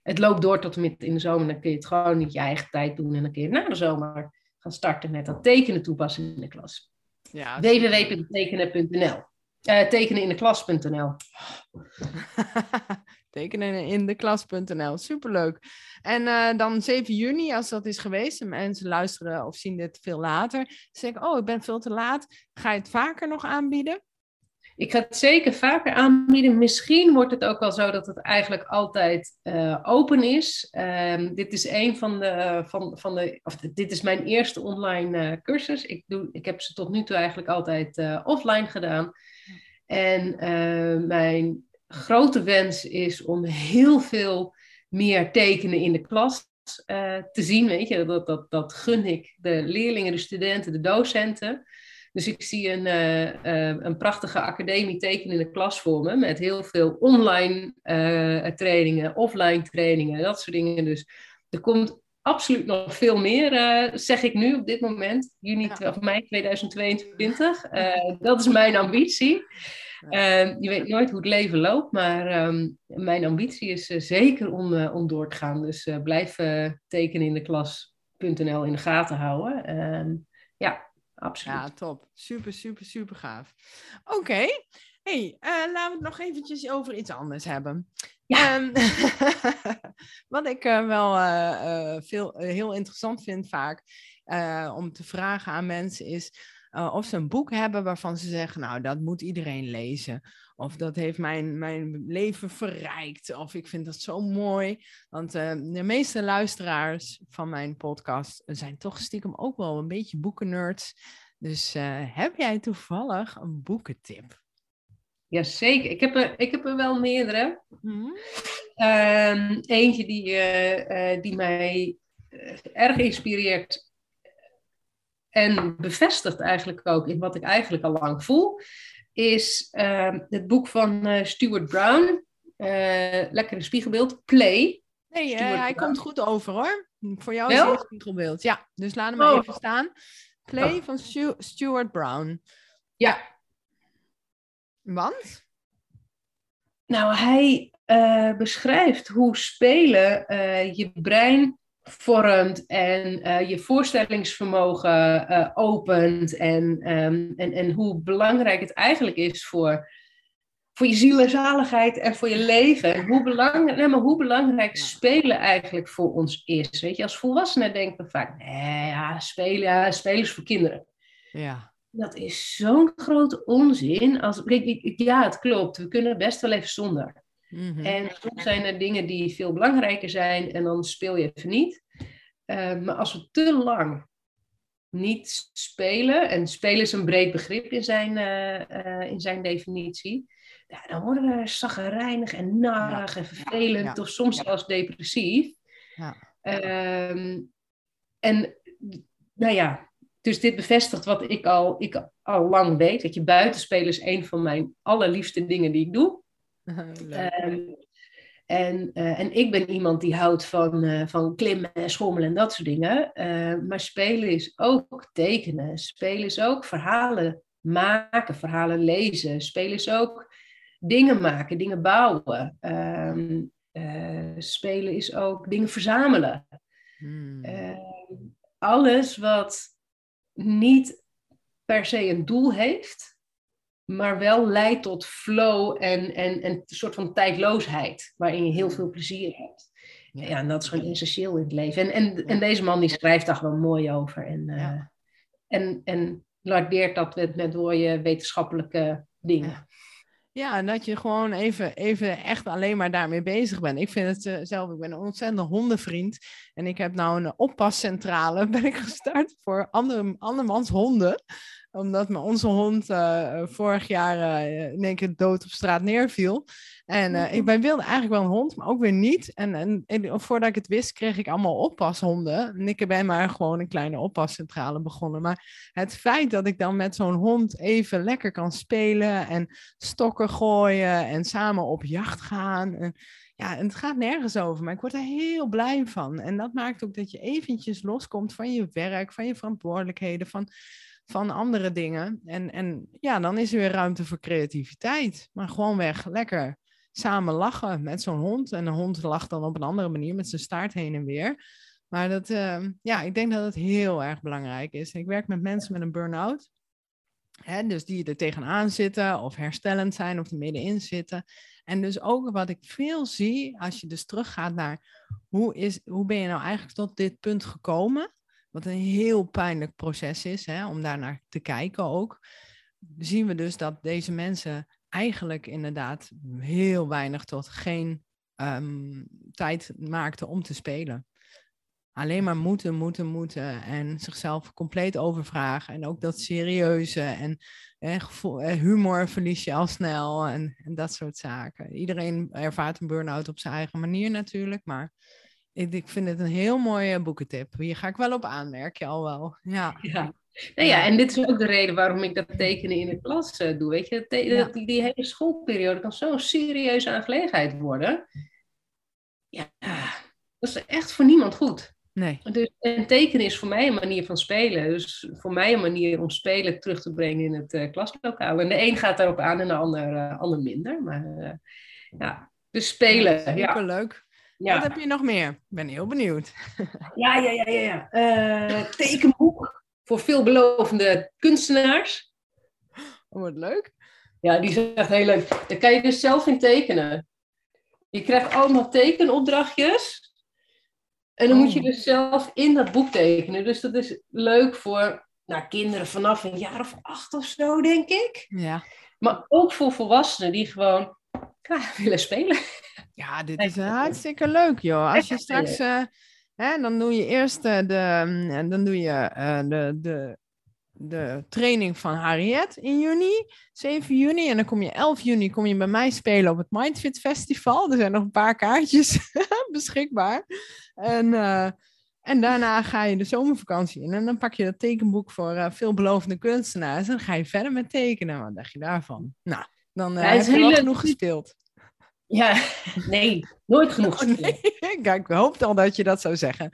het loopt door tot en met in de zomer. Dan kun je het gewoon niet je eigen tijd doen. En dan kun je na de zomer gaan starten met dat tekenen toepassen in de klas. Ja, www.tekenen.nl tekenen in de klas.nl tekenen in de klas.nl. Superleuk. En uh, dan 7 juni, als dat is geweest, en mensen luisteren of zien dit veel later, zeg ik, oh, ik ben veel te laat. Ga je het vaker nog aanbieden? Ik ga het zeker vaker aanbieden. Misschien wordt het ook wel zo dat het eigenlijk altijd uh, open is. Um, dit is een van de, van, van de, of dit is mijn eerste online uh, cursus. Ik, doe, ik heb ze tot nu toe eigenlijk altijd uh, offline gedaan. En mijn grote wens is om heel veel meer tekenen in de klas uh, te zien. Weet je, dat, dat, dat gun ik de leerlingen, de studenten, de docenten. Dus ik zie een, uh, uh, een prachtige academie tekenen in de klas voor me. Met heel veel online trainingen, offline trainingen, dat soort dingen. Dus er komt absoluut nog veel meer, zeg ik nu op dit moment. Juni ja. of mei 2022. dat is mijn ambitie. Uh, je weet nooit hoe het leven loopt, maar um, mijn ambitie is uh, zeker om, uh, om door te gaan. Dus uh, blijf tekenen in de klas.nl in de gaten houden. Ehm, ja, absoluut. Ja, top. Super, super, super gaaf. Oké. Okay. hey, laten we het nog eventjes over iets anders hebben. Ja. Um, wat ik wel veel, heel interessant vind vaak om te vragen aan mensen is uh, of ze een boek hebben waarvan ze zeggen, nou, dat moet iedereen lezen. Of dat heeft mijn, mijn leven verrijkt. Of ik vind dat zo mooi. Want uh, de meeste luisteraars van mijn podcast zijn toch stiekem ook wel een beetje boekennerds. Dus uh, heb jij toevallig een boekentip? Jazeker, ik heb er, ik heb er wel meerdere. Mm -hmm. eentje die, die mij erg inspireert en bevestigt eigenlijk ook in wat ik eigenlijk al lang voel, is uh, het boek van uh, Stuart Brown. Uh, lekker een spiegelbeeld. Play. Nee, uh, hij komt goed over hoor. Voor jou is het een spiegelbeeld. Ja, dus laat hem maar oh. even staan. Play oh. van Stu Stuart Brown. Ja. Want? Nou, hij beschrijft hoe spelen je brein vormt en uh, je voorstellingsvermogen uh, opent en, um, en, en hoe belangrijk het eigenlijk is voor, voor je ziel en zaligheid en voor je leven. En hoe, belang, nee, maar hoe belangrijk spelen eigenlijk voor ons is. Weet je, als volwassenen denken we vaak, nee, ja, spelen, ja, spelen is voor kinderen. Ja. Dat is zo'n grote onzin. Als, ja, het klopt. We kunnen best wel even zonder. Mhm. En soms zijn er dingen die veel belangrijker zijn en dan speel je even niet. Uh, maar als we te lang niet spelen, en spelen is een breed begrip in zijn, uh, uh, in zijn definitie, ja, dan worden we zaggerijnig en narig en vervelend, of soms zelfs depressief. Um, en nou ja, dus dit bevestigt wat ik al, ik al lang weet, dat je buitenspelen is een van mijn allerliefste dingen die ik doe. Um, en, uh, en ik ben iemand die houdt van, uh, van klimmen en schommelen en dat soort dingen. Uh, maar spelen is ook tekenen. Spelen is ook verhalen maken, verhalen lezen. Spelen is ook dingen maken, dingen bouwen. Um, spelen is ook dingen verzamelen. Hmm. Ehm, alles wat niet per se een doel heeft, maar wel leidt tot flow en, en, en een soort van tijdloosheid, waarin je heel veel plezier hebt. Ja, en dat is gewoon essentieel in het leven. En, en, en deze man die schrijft daar gewoon mooi over. En, uh, en, en lardeert dat met, met mooie wetenschappelijke dingen. Ja, en dat je gewoon even, even echt alleen maar daarmee bezig bent. Ik vind het uh, zelf, ik ben een ontzettende hondenvriend. En ik heb nou een oppascentrale, ben ik gestart voor andere, andermans honden omdat mijn onze hond uh, vorig jaar uh, in één keer dood op straat neerviel. En uh, ik ben, wilde eigenlijk wel een hond, maar ook weer niet. En, en, en, voordat ik het wist, kreeg ik allemaal oppashonden. En ik ben maar gewoon een kleine oppascentrale begonnen. Maar het feit dat ik dan met zo'n hond even lekker kan spelen en stokken gooien en samen op jacht gaan. En, ja, het gaat nergens over, maar ik word er heel blij van. En dat maakt ook dat je eventjes loskomt van je werk, van je verantwoordelijkheden, van van andere dingen. En, en ja, dan is er weer ruimte voor creativiteit. Maar gewoon weg, lekker samen lachen met zo'n hond. En een hond lacht dan op een andere manier met zijn staart heen en weer. Maar dat, uh, ja, ik denk dat het heel erg belangrijk is. Ik werk met mensen met een burn-out. Hè, dus die er tegenaan zitten of herstellend zijn of er middenin zitten. En dus ook wat ik veel zie, als je dus teruggaat naar hoe, is, hoe ben je nou eigenlijk tot dit punt gekomen? Wat een heel pijnlijk proces is, hè, om daar naar te kijken ook. Zien we dus dat deze mensen eigenlijk inderdaad heel weinig tot geen um, tijd maakten om te spelen. Alleen maar moeten, moeten, moeten. En zichzelf compleet overvragen. En ook dat serieuze. En eh, humor verlies je al snel. En, en dat soort zaken. Iedereen ervaart een burn-out op zijn eigen manier natuurlijk. Maar ik, ik vind het een heel mooie boekentip. Hier ga ik wel op aan, merk je al wel. Ja. ja. Nou ja, en dit is ook de reden waarom ik dat tekenen in de klas uh, doe. Weet je, dat, die, die, hele schoolperiode kan zo'n serieuze aangelegenheid worden. Ja, dat is echt voor niemand goed. Nee. Dus, en tekenen is voor mij een manier van spelen. Dus voor mij een manier om spelen terug te brengen in het uh, klaslokaal. En de een gaat daarop aan en de ander, uh, ander minder. Maar ja, dus spelen. Ja, superleuk. Ja. Wat heb je nog meer? Ik ben heel benieuwd. Ja, ja, ja, ja. ja. Uh, tekenboek voor veelbelovende kunstenaars. Oh, wat leuk. Ja, die is echt heel leuk. Daar kan je dus zelf in tekenen. Je krijgt allemaal tekenopdrachtjes. En dan moet je oh. dus zelf in dat boek tekenen. Dus dat is leuk voor nou, kinderen vanaf een jaar of acht of zo, denk ik. Ja. Maar ook voor volwassenen die gewoon ja, willen spelen. Ja, dit is hartstikke leuk, joh. Als je straks, uh, hè, dan doe je eerst uh, de, mm, dan doe je, uh, de, de, de training van Harriet in juni, 7 juni. En dan kom je 11 juni kom je bij mij spelen op het Mindfit Festival. Er zijn nog een paar kaartjes beschikbaar. En, en daarna ga je de zomervakantie in. En dan pak je dat tekenboek voor veelbelovende kunstenaars. En dan ga je verder met tekenen. Wat dacht je daarvan? Nou, dan ja, heb je wel genoeg gespeeld. Ja, nee, nooit genoeg. Oh, nee. Kijk, ik hoopte al dat je dat zou zeggen.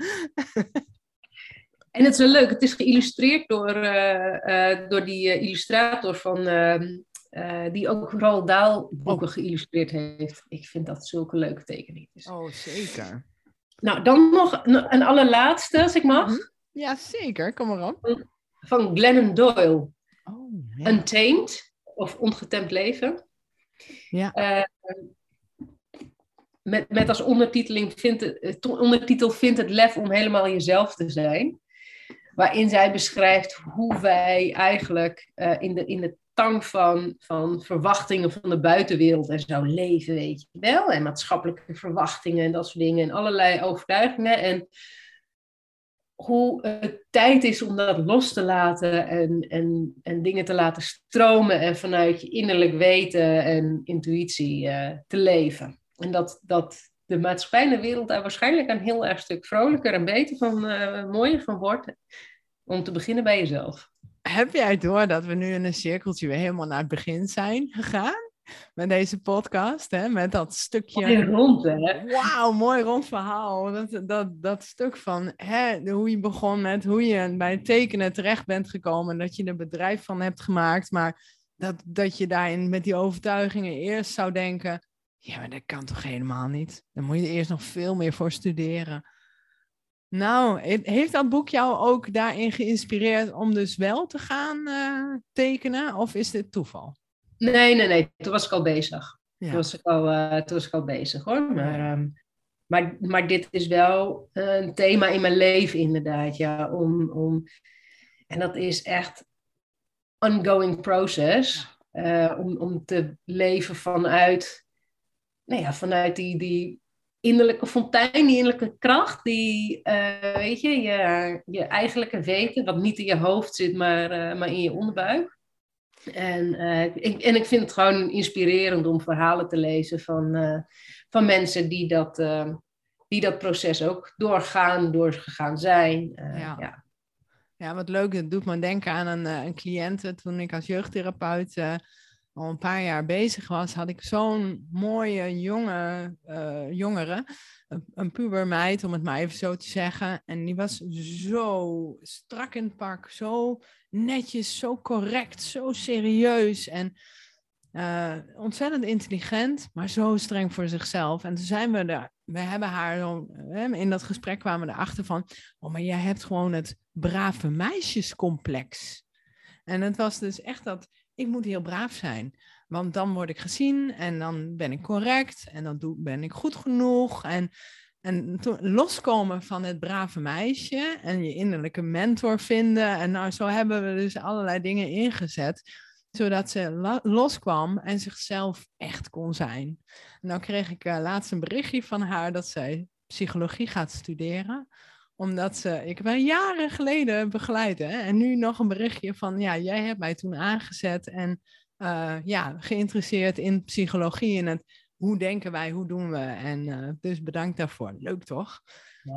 En het is wel leuk, het is geïllustreerd door, uh, uh, door die uh, illustrator van, ehm, die ook Roald Dahl boeken oh. geïllustreerd heeft. Ik vind dat zulke leuke tekeningen. Oh, zeker. Nou, dan nog een, een allerlaatste, als ik mag. Mhm. Ja, zeker. Kom maar op. Van Glennon Doyle. Oh, ja. Untamed, of Ongetemd Leven. Ja met, met als ondertiteling vindt het, ondertitel Vindt het lef om helemaal jezelf te zijn. Waarin zij beschrijft hoe wij eigenlijk uh, in, de, in de tang van, van verwachtingen van de buitenwereld en zo leven, weet je wel. En maatschappelijke verwachtingen en dat soort dingen. En allerlei overtuigingen. En hoe het tijd is om dat los te laten en, en, en dingen te laten stromen en vanuit je innerlijk weten en intuïtie uh, te leven. En dat, dat de maatschappij en de wereld daar waarschijnlijk een heel erg stuk vrolijker en beter van, uh, mooier van wordt. Om te beginnen bij jezelf. Heb jij door dat we nu in een cirkeltje weer helemaal naar het begin zijn gegaan? met deze podcast, hè, met dat stukje. Mooi rond, hè? Wauw, mooi rond verhaal. Dat, dat, dat stuk van hè, hoe je begon met hoe je bij het tekenen terecht bent gekomen. Dat je er bedrijf van hebt gemaakt. Maar dat, dat je daarin met die overtuigingen eerst zou denken. Ja, maar dat kan toch helemaal niet? Dan moet je eerst nog veel meer voor studeren. Nou, heeft dat boek jou ook daarin geïnspireerd om dus wel te gaan uh, tekenen? Of is dit toeval? Nee, nee, nee. Toen was ik al bezig. Ja. Toen, was ik al, uh, toen was ik al bezig hoor. Maar, um, maar, maar dit is wel een thema in mijn leven inderdaad. Ja, om, om, en dat is echt ongoing process. Uh, om, om te leven vanuit, nou ja, vanuit die, die innerlijke fontein, die innerlijke kracht, die, uh, weet je, je, je eigenlijke weten, wat niet in je hoofd zit, maar, uh, maar in je onderbuik. En, uh, ik, en ik vind het gewoon inspirerend om verhalen te lezen van, van mensen die dat, die dat proces ook doorgaan, doorgegaan zijn. ja. ja. ja. wat leuk. Het doet me denken aan een, een cliënte toen ik als jeugdtherapeut al een paar jaar bezig was, had ik zo'n mooie jonge uh, jongere, een, een pubermeid om het maar even zo te zeggen. En die was zo strak in het pak, zo netjes, zo correct, zo serieus en uh, ontzettend intelligent, maar zo streng voor zichzelf. En toen zijn we er, we hebben haar zo, in dat gesprek kwamen we erachter van, oh maar jij hebt gewoon het brave meisjescomplex. En het was dus echt dat ik moet heel braaf zijn. Want dan word ik gezien en dan ben ik correct en dan doe, ben ik goed genoeg. En, en loskomen van het brave meisje en je innerlijke mentor vinden. En nou, zo hebben we dus allerlei dingen ingezet, zodat ze loskwam en zichzelf echt kon zijn. En nou kreeg ik uh, laatst een berichtje van haar dat zij psychologie gaat studeren omdat ze, ik ben jaren geleden begeleid hè, en nu nog een berichtje van, ja, jij hebt mij toen aangezet en uh, ja, geïnteresseerd in psychologie en het hoe denken wij, hoe doen we. En uh, dus bedankt daarvoor. Leuk toch?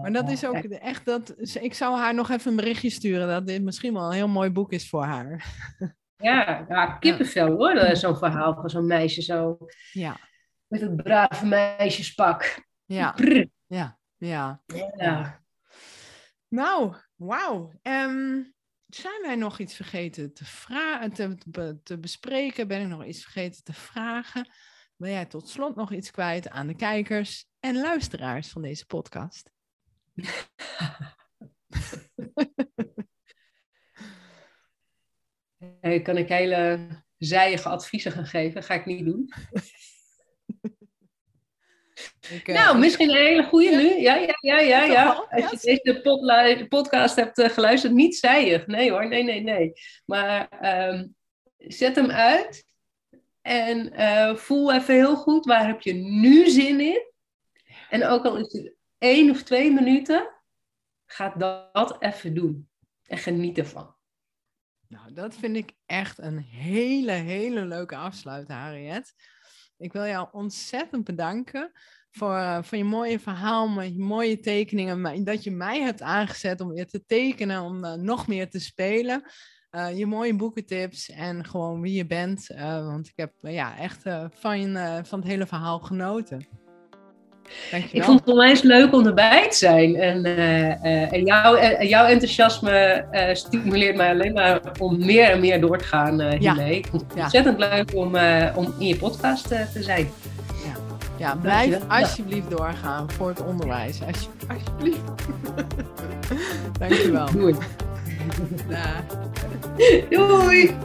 maar dat is ook echt dat. Ik zou haar nog even een berichtje sturen dat dit misschien wel een heel mooi boek is voor haar. Ja, ja kippenvel hoor, zo'n verhaal van zo'n meisje zo. Ja. Met het brave meisjespak. Ja. Ja. Ja. ja. Nou, wauw. Um, zijn wij nog iets vergeten te, te, bespreken? Ben ik nog iets vergeten te vragen? Wil jij tot slot nog iets kwijt aan de kijkers en luisteraars van deze podcast? kan ik hele zijige adviezen gaan geven? Ga ik niet doen. Ik, uh, nou, misschien een hele goede nu. Ja, ja, ja, ja. ja. Als je deze podcast hebt uh, geluisterd, niet zijig. Nee hoor, nee, nee, nee. Maar um, zet hem uit en uh, voel even heel goed waar heb je nu zin in. En ook al is het één of twee minuten, ga dat even doen. En geniet ervan. Nou, dat vind ik echt een hele, hele leuke afsluit, Harriet. Ik wil jou ontzettend bedanken voor, uh, voor je mooie verhaal, je mooie tekeningen. Dat je mij hebt aangezet om weer te tekenen, om uh, nog meer te spelen. Uh, je mooie boekentips en gewoon wie je bent. want ik heb ja, echt van, van het hele verhaal genoten. Dankjewel. Ik vond het onwijs leuk om erbij te zijn. En, en jouw, jouw enthousiasme stimuleert mij alleen maar om meer en meer door te gaan hiermee. Ja. Ik vond het ontzettend leuk om, om in je podcast te zijn. Ja, blijf alsjeblieft doorgaan voor het onderwijs. alsjeblieft. Dankjewel. Doei. Doei.